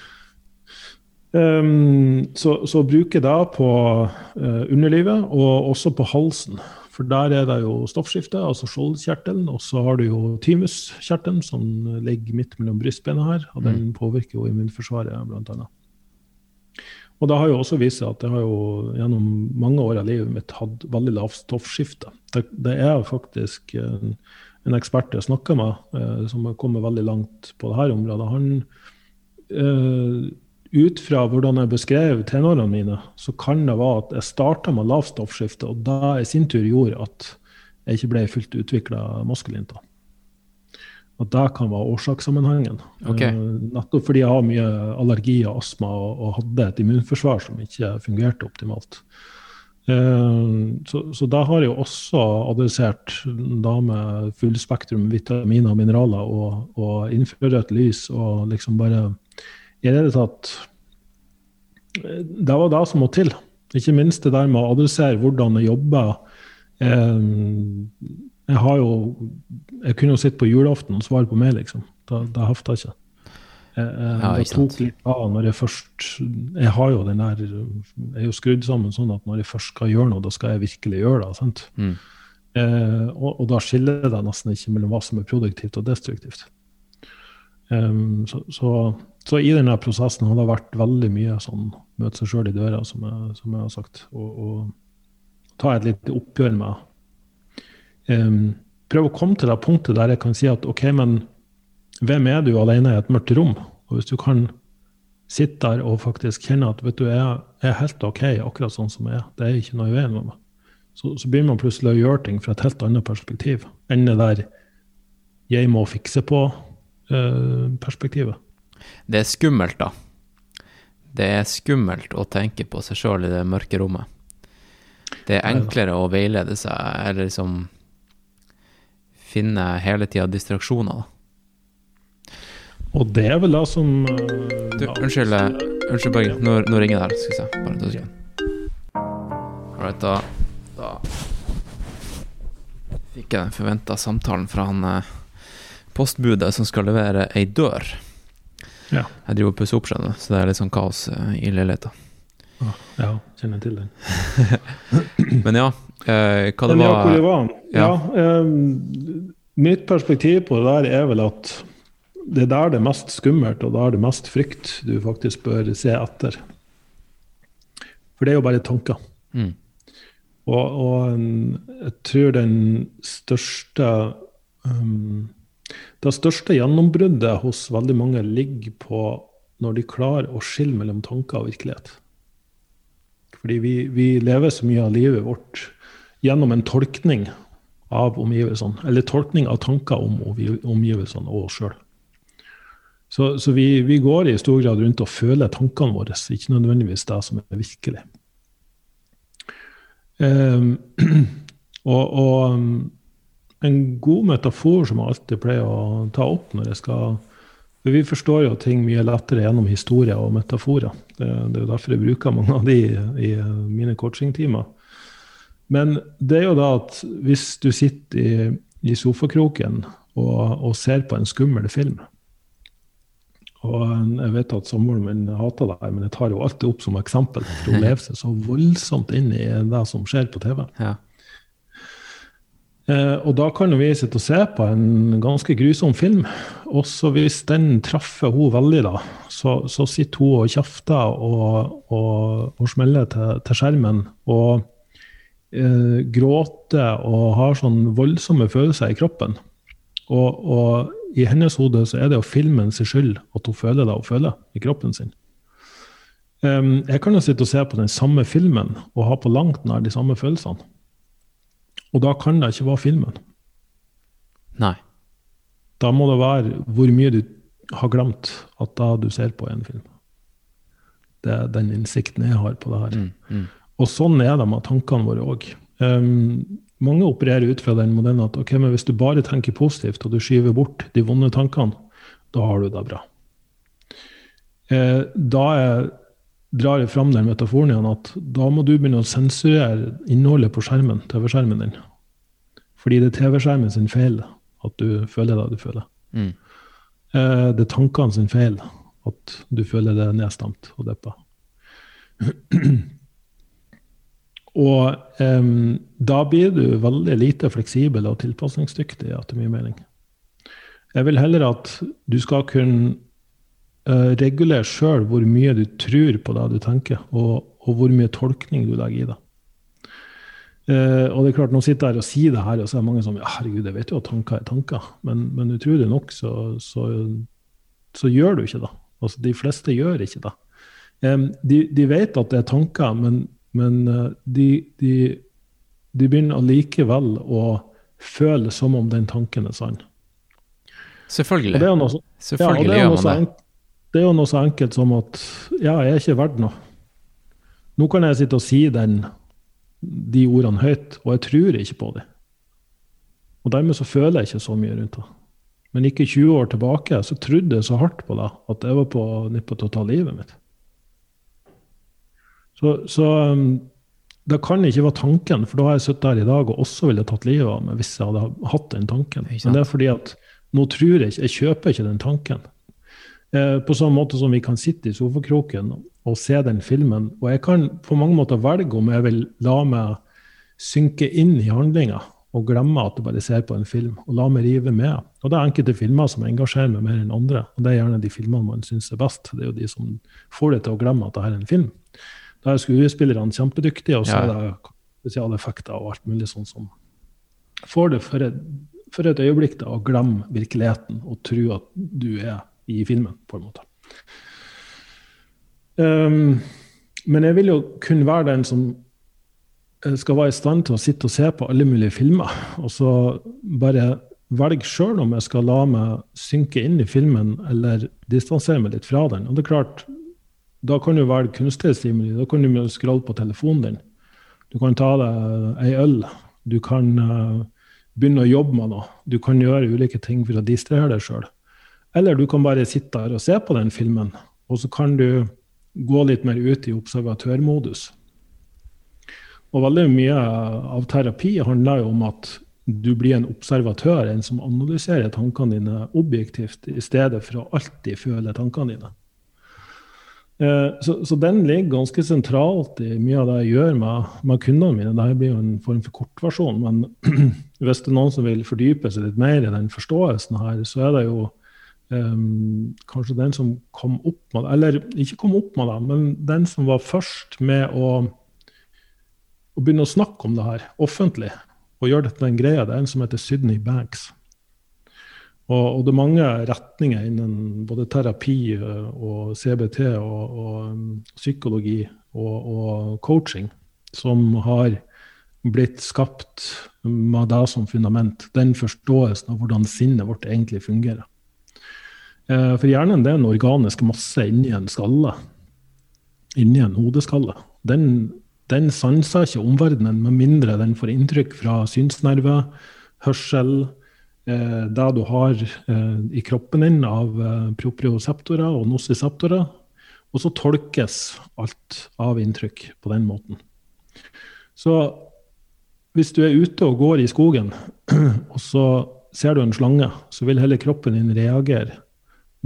Um, så, så bruker det på uh, underlivet og også på halsen. For der er det jo stoffskifte, altså skjoldkjertelen. Og så har du jo thymuskjertelen, som ligger midt mellom brystbena her. Og den påvirker jo immunforsvaret, blant annet. Og det har jo også vist seg at jeg har jo gjennom mange år av livet mitt hatt veldig lavt stoffskifte. Det, det er faktisk en, en ekspert jeg snakker med, eh, som har kommet veldig langt på dette området. Han eh, ut fra hvordan jeg beskrev tenårene mine, så kan det være at jeg starta med lavt stoffskifte, og det i sin tur gjorde at jeg ikke ble fullt utvikla maskulint. Og At det kan være årsakssammenhengen. Ok. Eh, nettopp fordi jeg har mye allergi og astma og, og hadde et immunforsvar som ikke fungerte optimalt. Eh, så, så da har jeg jo også adressert da med fullspektrum vitaminer og mineraler og, og infrarødt lys og liksom bare i det tatt eh, Det var det som må til. Ikke minst det der med å adressere hvordan jeg jobber. Eh, Jeg har jo Jeg kunne jo sitte på julaften og svare på mail, liksom. Det, da hefta ikke. Jeg, eh, Ja, det tok litt av når jeg først Jeg har jo den der Jeg er jo skrudd sammen sånn at når jeg først skal gjøre noe, da skal jeg virkelig gjøre det. sant? Mm. Eh, og, og da skiller det nesten ikke mellom hva som er produktivt og destruktivt. Em, så, så, så i denne prosessen har det vært veldig mye sånn møte seg sjøl i døra, som jeg, som jeg har sagt. Og, og ta et lite oppgjør med um, Prøve å komme til det punktet der jeg kan si at OK, men hvem er du alene i et mørkt rom? Og hvis du kan sitte der og faktisk kjenne at vet du, jeg er helt OK akkurat sånn som jeg er, det er ikke noe i veien med meg så, så begynner man plutselig å gjøre ting fra et helt annet perspektiv enn det der 'jeg må fikse på'-perspektivet. Det er skummelt, da. Det er skummelt å tenke på seg sjøl i det mørke rommet. Det er enklere å veilede seg, eller liksom finne hele tida distraksjoner. da. Og det er vel det som uh, Du, unnskyld, eh, unnskyld Børge. Nå, nå ringer det her. Skal vi se. Bare to sekunder. Alright, da, da fikk jeg den forventa samtalen fra han eh, postbudet som skal levere ei dør. Ja. Jeg driver og pusser opp, skjønner du, så det er litt sånn kaos eh, i leiligheta. Ja, kjenner jeg til den. Men ja, eh, hva det Men ja, hvor det var Ja. Ja, eh, mitt perspektiv på det der er vel at det er der det er mest skummelt, og da er det mest frykt du faktisk bør se etter. For det er jo bare tanker. mm, Og, og jeg tror den største um, Det største gjennombruddet hos veldig mange ligger på når de klarer å skille mellom tanker og virkelighet. Fordi vi, vi lever så mye av livet vårt gjennom en tolkning av omgivelsene. Eller tolkning av tanker om omgivelsene og oss sjøl. Så, så vi, vi går i stor grad rundt og føler tankene våre, ikke nødvendigvis det som er virkelig. Um, og, og en god metafor som jeg alltid pleier å ta opp når jeg skal For vi forstår jo ting mye lettere gjennom historier og metaforer. Det, det er jo derfor jeg bruker mange av de i mine coachingtimer. Men det er jo da at hvis du sitter i, i sofakroken og, og ser på en skummel film. Og jeg vet at samboeren min hater det, men jeg tar jo alltid opp som eksempel. For hun lever seg så voldsomt inn i det som skjer på TV. Ja. Eh, og da kan vi sitte og se på en ganske grusom film. Også hvis den treffer hun veldig, da, så, så sitter hun og kjefter og, og, og smeller til, til, skjermen. Og eh, gråter og har sånn voldsomme følelser i kroppen. Og, og, i hennes hode så er det jo filmen sin skyld at hun føler det hun føler i kroppen sin. Um, jeg kan jo sitte og se på den samme filmen og ha på langt nær de samme følelsene. Og da kan det ikke være filmen. Nei. Da må det være hvor mye du har glemt at da du ser på en film. Det er den innsikten jeg har på det her. Mm, mm. Og sånn er det med tankene våre òg. Um, mange opererer ut fra den modellen at ok, men hvis du bare tenker positivt, og du skyver bort de vonde tankene, da har du det bra. Eh, da er, drar jeg fram den metaforen igjen at da må du begynne å sensurere innholdet på skjermen, TV-skjermen din. Fordi det er TV-skjermen sin feil at du føler det du føler. Mm. Eh, det er tankene sin feil at du føler det nedstemt og deppa. Og um, da blir du veldig lite fleksibel og tilpasningsdyktig, etter min mening. Jeg vil heller at du skal kunne uh, regulere sjøl hvor mye du tror på det du tenker, og, og, hvor mye tolkning du legger i det. Uh, og det er klart, Nå sitter jeg her og sier det her, og så er det mange som ja, herregud, jeg vet jo at tanker er tanker. Men, men utrolig nok så, så, så, gjør du ikke det. Altså, De fleste gjør ikke det. Um, de, de vet at det er tanker, men men eh, de, de, de begynner allikevel å føle som om den tanken er sann. Selvfølgelig. Det Selvfølgelig ja, det, er så, det er jo noe så enkelt som at ja, jeg er ikke verdt noe. Nå kan jeg sitte og si den, de ordene høyt, og jeg tror ikke på dem. Og dermed så føler jeg ikke så mye rundt det. Men ikke 20 år tilbake så trodde jeg så hardt på det at jeg var på nippet til å ta livet mitt. Så, så um, det kan ikke være tanken, for da har jeg sittet her i dag og også ville tatt livet av meg hvis jeg hadde hatt den tanken. Men det er fordi at nå tror jeg ikke Jeg kjøper ikke den tanken. Eh, på samme måte som vi kan sitte i sofakroken og se den filmen. Og jeg kan på mange måter velge om jeg vil la meg synke inn i handlinga og glemme at jeg bare ser på en film, og la meg rive med. Og det er enkelte filmer som engasjerer meg mer enn andre. Og det er gjerne de filmene man syns er best. Det er jo de som får deg til å glemme at det er en film. Da er skuespillerne kjempedyktige, og så er det spesiale effekter og alt mulig sånn som får det for et, for et øyeblikk da, å glemme virkeligheten og tro at du er i filmen, på en måte. Um, men jeg vil jo kun være den som eh, skal være i stand til å sitte og se på alle mulige filmer, og så bare velge sjøl om jeg skal la meg synke inn i filmen eller distansere meg litt fra den. Og det er klart, da kan du velge kunstig stimuli. Da kan du scrolle på telefonen din. Du kan ta deg ei øl. Du kan uh, begynne å jobbe med noe. Du kan gjøre ulike ting for å distrahere deg sjøl. Eller du kan bare sitte der og se på den filmen, og så kan du gå litt mer ut i observatørmodus. Og veldig mye av terapi handler jo om at du blir en observatør, en som analyserer tankene dine objektivt, i stedet for å alltid føle tankene dine. Eh, så, så, den ligger ganske sentralt i mye av det jeg gjør med, med kundene mine. Dette blir jo en form for kortversjon, men hvis det er noen som vil fordype seg litt mer i den forståelsen her, så er det jo um, kanskje den som kom opp med det, eller ikke kom opp med det, men den som var først med å, å begynne å snakke om det her offentlig og gjøre det til en greie, det er en som heter Sydney Banks. Og, og, det er mange retninger innen både terapi eh, og CBT og, og um, psykologi og, og, coaching som har blitt skapt med det som fundament. Den forståelsen av hvordan sinnet vårt egentlig fungerer. Eh, for hjernen det er en organisk masse inni en skalle. Inni en hodeskalle. Den, den sanser ikke omverdenen med mindre den får inntrykk fra synsnerve, hørsel, eh, det du har eh, i kroppen din av eh, proprioseptorer og nocyseptorer. Og så tolkes alt av inntrykk på den måten. Så hvis du er ute og går i skogen, og så ser du en slange, så vil hele kroppen din reagere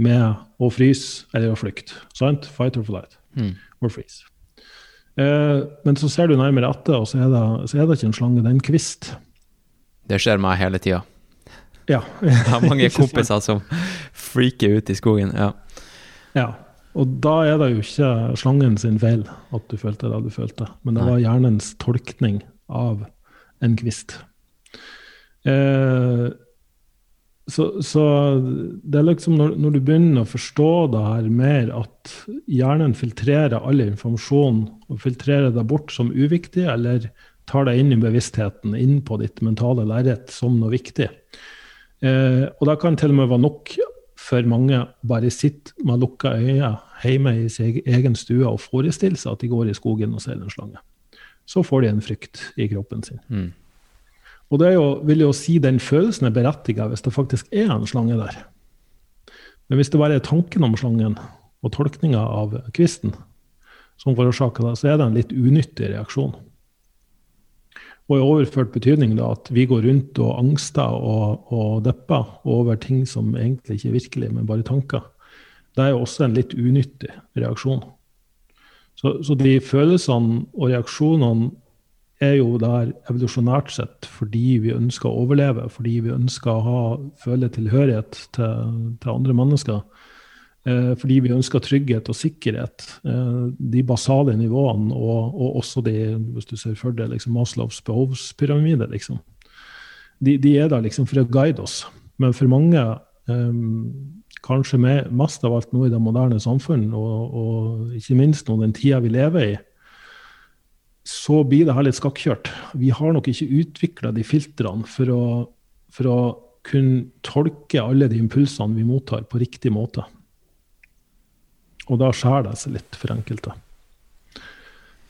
med å fryse eller å flykte. Sant? Fight or flight. Mm. Or freeze. Eh, men så ser du nærmere etter, og så er, det, så er det ikke en slange, det er en kvist. Det skjer meg hele tida. Ja. Jeg har mange kompiser som freaker ut i skogen. Ja. ja. Og da er det jo ikke slangen sin feil at du følte det du følte, men det var hjernens tolkning av en kvist. Eh, så, så, det er liksom når, når, du begynner å forstå det her mer, at hjernen filtrerer all informasjon og filtrerer det bort som uviktig, eller tar det inn i bevisstheten, inn på ditt mentale lerret som noe viktig. Eh, og det kan til og med være nok for mange bare sitte med lukka øyne hjemme i sin egen stue og forestille seg at de går i skogen og ser en slange. Så får de en frykt i kroppen sin. Mm. Og det jo, vil jo si den følelsen er berettiget hvis det faktisk er en slange der. Men hvis det bare er tanken om slangen og tolkninga av kvisten som forårsaker det, så er det en litt unyttig reaksjon. Og i overført betydning da, at vi går rundt og angster og, og depper over ting som egentlig ikke er virkelig, men bare tanker. Det er jo også en litt unyttig reaksjon. Så, så de følelsene og reaksjonene er jo der evolusjonært sett fordi vi ønsker å overleve, fordi vi ønsker å ha, føle tilhørighet til, til andre mennesker. Eh, fordi vi ønsker trygghet og sikkerhet. Eh, de basale nivåene, og, og, også de, hvis du ser for deg liksom Maslows behovspyramide, liksom. De, de, er der liksom for å guide oss. Men for mange, eh, kanskje mest av alt nå i det moderne samfunn, og, og ikke minst nå den tida vi lever i, så blir det her litt skakkjørt. Vi har nok ikke utvikla de filtrene for å, for å kunne tolke alle de impulsene vi mottar, på riktig måte. Og da skjærer det seg litt for enkelte.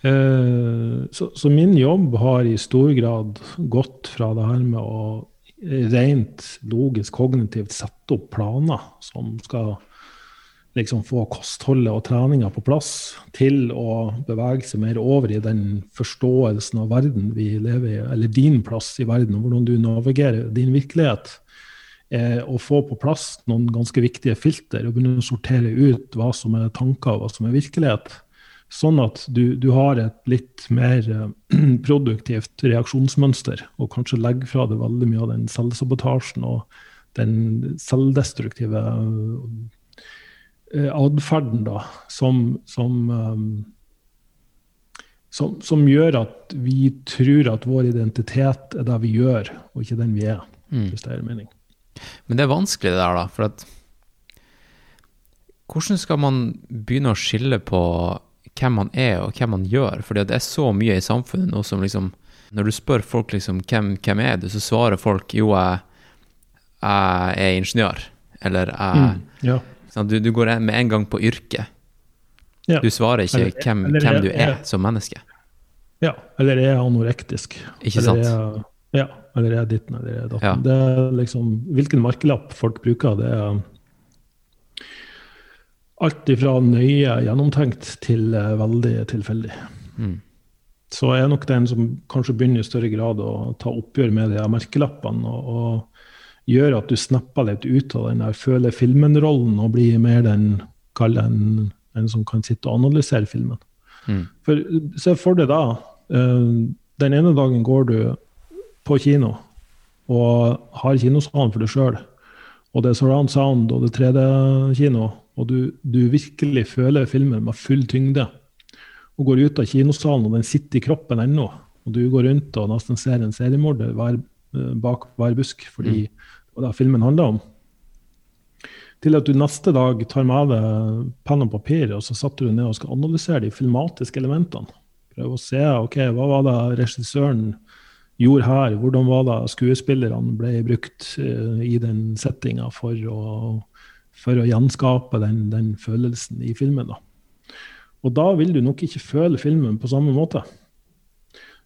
Eh, så, så, min jobb har i stor grad gått fra det her med å rent logisk, kognitivt sette opp planer som skal liksom få kostholdet og treninga på plass, til å bevege seg mer over i den forståelsen av verden vi lever i, eller din plass i verden, og hvordan du navigerer din virkelighet. Eh, og få på plass noen ganske viktige filter og begynne å sortere ut hva som er tanker og hva som er virkelighet. Sånn at du, du har et litt mer eh, produktivt reaksjonsmønster, og kanskje legger fra deg veldig mye av den selvsabotasjen og den selvdestruktive atferden da, som, som, um, som, som, gjør at vi tror at vår identitet er det vi gjør, og ikke den vi er. Mm. Hvis det er mening. Men det er vanskelig det der, da. For at hvordan skal man begynne å skille på hvem man er og hvem man gjør? Fordi det er så mye i samfunnet nå som liksom Når du spør folk liksom hvem, hvem er du, så svarer folk jo, jeg, jeg er ingeniør. Eller jeg mm, ja. Du, du, går med en gang på yrket. Ja. Du svarer ikke eller, hvem, eller, hvem, du er, er, som menneske. Ja, eller er jeg anorektisk. Ikke sant? Er, ja, eller er ditten eller er datten. Ja. Det er liksom, hvilken merkelapp folk bruker, det er alt ifra nøye gjennomtenkt til uh, veldig tilfeldig. Mm. Så er nok den som kanskje begynner i større grad å ta oppgjør med de merkelappene. og, og gjør at du snapper litt ut av den der føle filmen-rollen og blir mer den kall en, en som kan sitte og analysere filmen. Mm. For Se for deg da uh, Den ene dagen går du på kino og har kinosalen for deg sjøl, og det er surround sound og det er 3D-kino, og du, du, virkelig føler filmen med full tyngde, og går ut av kinosalen, og den sitter i kroppen ennå, og du går rundt og nesten ser en seriemorder eh, bak hver busk fordi mm og det filmen handler om, til at du neste dag tar med deg penn og papir og så satte du ned og skal analysere de filmatiske elementene. Prøve å se ok, hva var det regissøren gjorde her, hvordan var det skuespillerne ble brukt uh, i den settinga for for å gjenskape den, den, følelsen i filmen. da. Og da vil du nok ikke føle filmen på samme måte.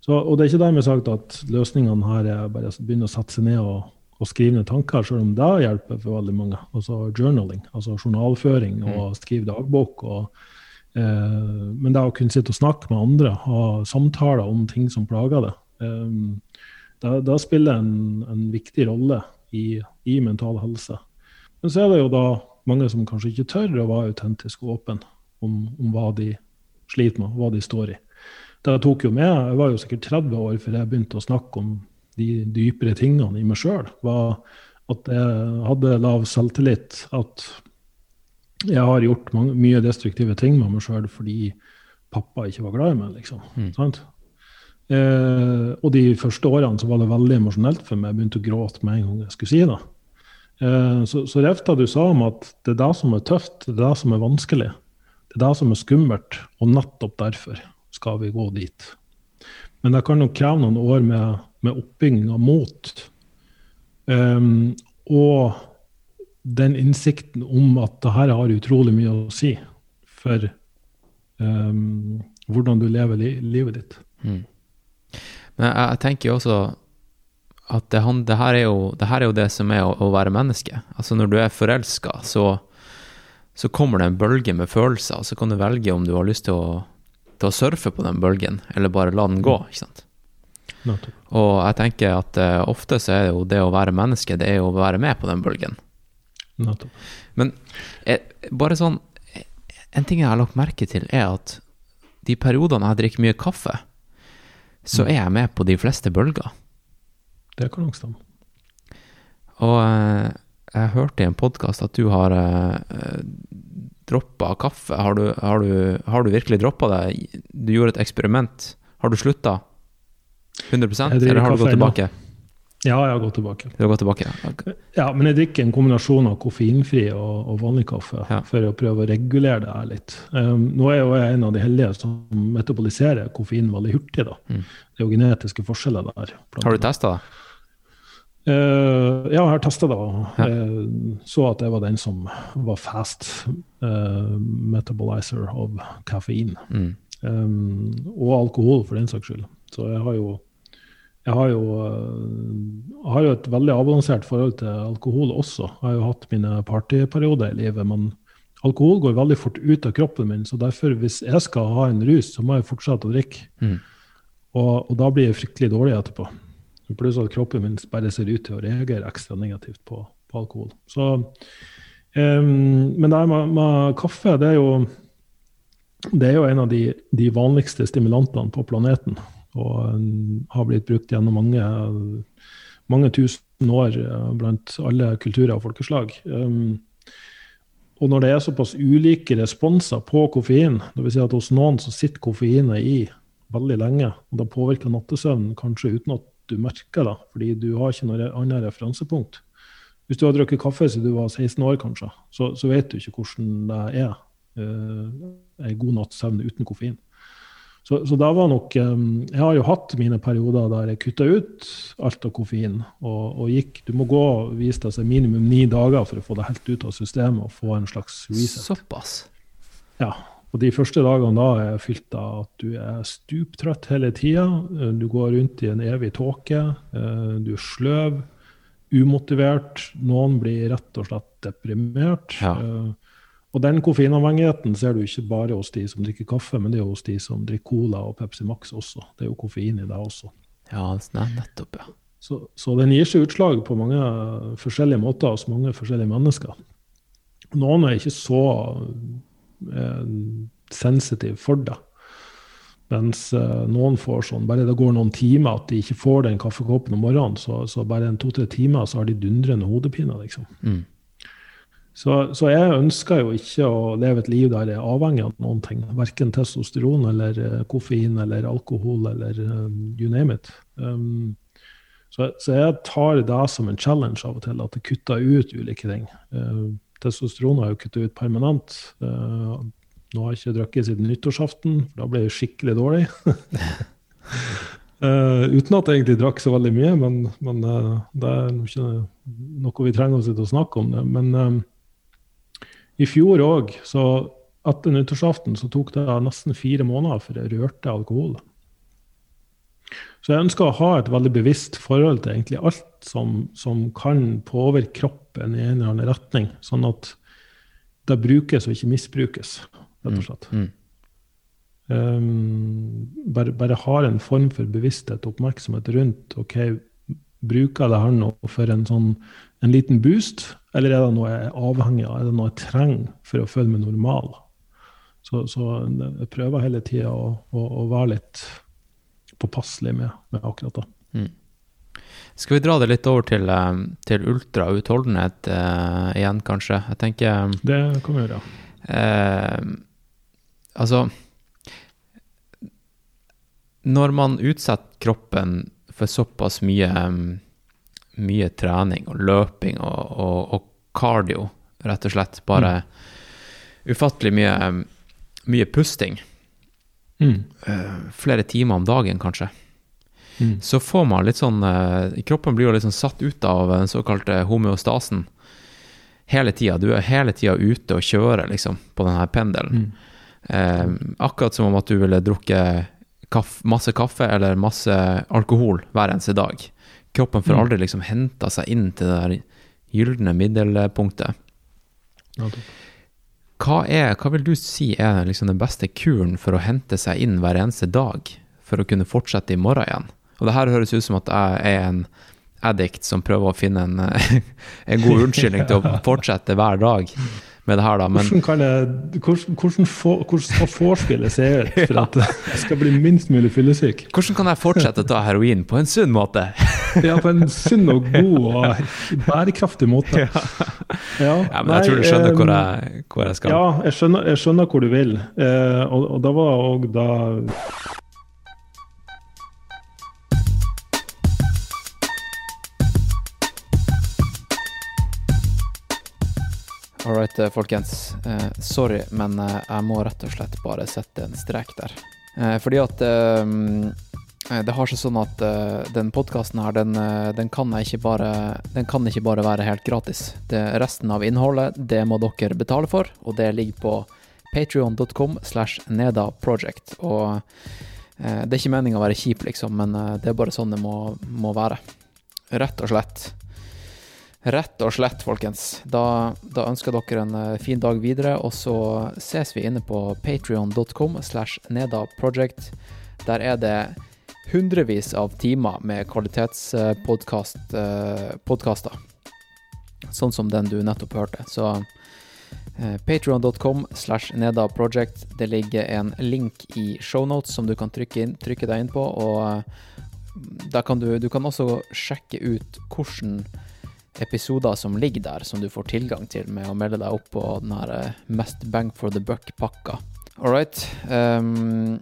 Så, og det er ikke dermed sagt at løsningene her er bare å begynne å sette seg ned og å skrive ned tanker, selv om det hjelper for veldig mange. Altså journaling, altså journalføring og mm. skrive dagbok. Og, eh, men det å kunne sitte og snakke med andre, ha samtaler om ting som plager deg, eh, det, spiller en, en, viktig rolle i, i mental helse. Men så er det jo da mange som kanskje ikke tør å være autentisk og åpen om, om hva de sliter med, hva de står i. Det tok jo med, Jeg var jo sikkert 30 år før jeg begynte å snakke om de dypere tingene i meg sjøl. At jeg hadde lav selvtillit. At jeg har gjort mange, mye destruktive ting med meg sjøl fordi pappa ikke var glad i meg. liksom. Mm. Eh, og de første årene så var det veldig emosjonelt for meg. Jeg begynte å gråte med en gang jeg skulle si det. Eh, så, så Refta, du sa om at det er det som er tøft, det er det som er vanskelig. Det er det som er skummelt, og nettopp derfor skal vi gå dit. Men det kan nok kreve noen år med, med oppbygging av mot. Um, og den innsikten om at det her har utrolig mye å si for um, hvordan du lever li livet ditt. Mm. Men jeg, jeg, tenker også at det, det, her jo, det, her er jo det som er å, å være menneske. Altså Når du er forelska, så, så kommer det en bølge med følelser, så kan du velge om du har lyst til å, til å surfe på den bølgen, eller bare la den gå. ikke sant? Og jeg tenker at uh, ofte så er det jo det å være menneske, det er jo å være med på den bølgen. Men eh, bare sånn En ting jeg har lagt merke til, er at de periodene jeg drikker mye kaffe, så er jeg med på de fleste bølger. Det kan nok stemme. Og eh, jeg hørte i en podkast at du har eh, droppa kaffe. Har du, har du, har du virkelig droppa det? Du gjorde et eksperiment. Har du slutta? 100 eller har du gått tilbake? Ja, jeg har gått tilbake. Du har gått tilbake, ja. Okay. ja men jeg drikker en kombinasjon av koffeinfri og, og vanlig kaffe ja. for å prøve å regulere det her litt. Um, nå er jo jeg en av de heldige som metaboliserer koffein veldig hurtig. da. Mm. Det er jo genetiske forskjeller der. Har du testa det? Uh, ja, jeg har testa det. Ja. Jeg så at jeg var den som var fast uh, metabolizer av kaffein. Mm. Um, og alkohol, for den saks skyld. Så jeg har jo jeg har jo, jeg har jo, et veldig avbalansert forhold til alkohol også. Jeg har jo hatt mine partyperioder i livet, men alkohol går veldig fort ut av kroppen min. Så derfor, hvis jeg skal ha en rus, så må jeg fortsette å drikke. Mm. Og, og, da blir jeg fryktelig dårlig etterpå. Pluss at kroppen min bare ser ut til å reagere ekstra negativt på, på alkohol. Så, um, men det med, med, kaffe, det er jo, det er jo en av de, de vanligste stimulantene på planeten og har blitt brukt gjennom mange, mange tusen år blant alle kulturer og folkeslag. Um, og når det er såpass ulike responser på koffein, dvs. Si at hos noen så sitter koffeinet i veldig lenge, og det påvirker nattesøvnen kanskje uten at du merker det, fordi du har ikke noe annet referansepunkt. Hvis du har drukket kaffe siden du var 16 år, kanskje, så, så vet du ikke hvordan det er uh, en god natts søvn uten koffein. Så, så, da var nok Jeg har jo hatt mine perioder der jeg kutta ut alt av koffein. Og, og, gikk Du må gå og vise deg minimum ni dager for å få det helt ut av systemet og få en slags reset. Såpass? Ja. Og de første dagene da er fylt av at du er stuptrøtt hele tida. Du går rundt i en evig tåke. Eh, du er sløv, umotivert. Noen blir rett og slett deprimert. Ja. Eh, og den koffeinavhengigheten ser du ikke bare hos de som drikker kaffe, men det er hos de som drikker Cola og Pepsi Max også. Det er jo koffein i det også. Ja, nettopp, ja. Så, så den gir seg utslag på mange forskjellige måter hos mange forskjellige mennesker. Noen er ikke så eh, sensitive for det. Mens eh, noen får sånn bare det går noen timer at de ikke får den kaffekoppen om morgenen, så, så bare en to-tre timer så har de dundrende hodepine. liksom. Mm. Så, så, jeg ønsker jo ikke å leve et liv der jeg er avhengig av noen ting. Verken testosteron eller uh, koffein eller alkohol eller um, you name it. Um, så, så, jeg tar det som en challenge av og til, at jeg kutter ut ulike ting. Uh, testosteron har jeg jo kuttet ut permanent. Uh, nå har jeg ikke drukket siden nyttårsaften, for da ble jeg skikkelig dårlig. Uh, uten at jeg egentlig drakk så veldig mye, men, men uh, det er ikke noe vi trenger å snakke om. det. Men i fjor òg, så etter nyttårsaften, så tok det nesten fire måneder før jeg rørte alkohol. Så jeg ønsker å ha et veldig bevisst forhold til egentlig alt som, som kan påvirke kroppen i en eller annen retning, sånn at det brukes og ikke misbrukes, rett og mm, slett. Mm. Um, bare, bare har en form for bevissthet og oppmerksomhet rundt ok, Bruker jeg det her nå for en, sånn, en liten boost, eller er det noe jeg er avhengig av? Er det noe jeg trenger for å føle meg normal? Så, så jeg prøver hele tida å, å, å, være litt påpasselig med, med akkurat det. Mm. Skal vi dra det litt over til, eh, til ultrautholdenhet uh, igjen, kanskje? Jeg tenker Det kan vi gjøre. Uh, altså Når man utsetter kroppen for såpass mye, mye trening og løping og, og, og, cardio, rett og slett, bare mm. ufattelig mye, mye pusting, mm. uh, flere timer om dagen, kanskje Mm. så får man litt sånn uh, Kroppen blir jo litt sånn satt ut av den såkalte homeostasen hele tida. Du er hele tida ute og kjører, liksom, på denne pendelen. Uh, akkurat som om at du ville drukket kaff, masse kaffe eller masse alkohol hver eneste dag. Kroppen får mm. aldri liksom henta seg inn til det der gylne middelpunktet. Hva, er, hva vil du si er liksom den beste kuren for å hente seg inn hver eneste dag, for å kunne fortsette i morgen igjen? Og det her høres ut som at jeg er en addict som prøver å finne en, en god unnskyldning til å fortsette hver dag med det her, da. Men, hvordan, kan jeg, hvordan, hvordan, for, hvordan skal vorspielet se ut for at jeg skal bli minst mulig fyllesyk? Hvordan kan jeg fortsette å ta heroin på en sunn måte? ja, på en sunn og god og bærekraftig måte. Ja, ja, men jeg tror du skjønner hvor jeg, hvor jeg skal. Ja, jeg skjønner, jeg skjønner, hvor du vil. Eh, og, og da var òg da All right, eh, folkens. Eh, sorry, men eh, jeg må rett og slett bare sette en strek der. Eh, fordi at eh, eh, det har seg sånn at den podkasten her, den, den, kan bare, den kan ikke bare være helt gratis. Det, resten av innholdet, det må dere betale for, og det ligger på patrion.com slash nedaproject. Og det er ikke meninga å være kjip, liksom, men det er bare sånn det må, må være. Rett og slett. Rett og slett, folkens. Da, da, ønsker dere en eh, fin dag videre, og så ses vi inne på patrion.com slash nedaproject. Der er det hundrevis av timer med kvalitetspodkaster. Sånn som den du nettopp hørte. Så eh, Patrion.com slash nedaproject. Det ligger en link i shownotes som du kan trykke, inn, trykke deg inn på, og eh, kan du, du kan også sjekke ut hvordan episoder som ligger der, som du får tilgang til med å melde deg opp på den her eh, Mest bang for the buck-pakka. All right. Um,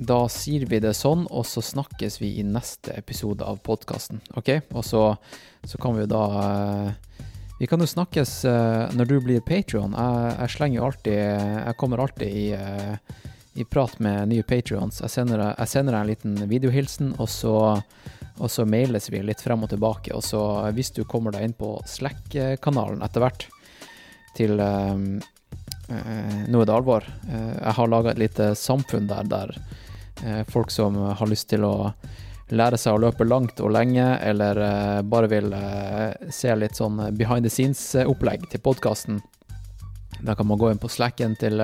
da sier vi det sånn, og så snakkes vi i neste episode av podkasten. OK? Og så, så, kan vi jo da uh, Vi kan jo snakkes uh, når du blir Patrion. Jeg, jeg, slenger jo alltid Jeg kommer alltid i, uh, i prat med nye patrions. Jeg sender, deg en liten videohilsen, og så og så mailes vi litt frem og tilbake. Og så hvis du kommer deg inn på Slack-kanalen etter hvert til uh, Nå er det alvor. Uh, jeg har laga et lite samfunn der der uh, folk som har lyst til å lære seg å løpe langt og lenge, eller bare vil se litt sånn behind the scenes-opplegg til podkasten, da kan man gå inn på Slacken til,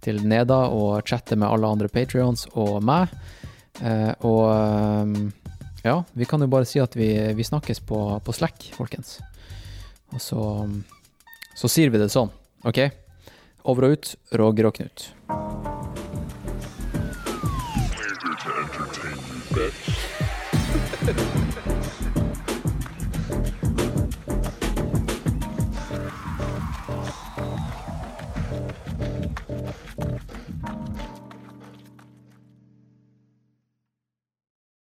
til Neda og chatte med alle andre patrions og meg. og um, ja, vi kan jo bare si at vi, vi snakkes på, på, Slack, folkens. Og så, så sier vi det sånn, OK? Over og ut, Roger og Knut. Entertain you.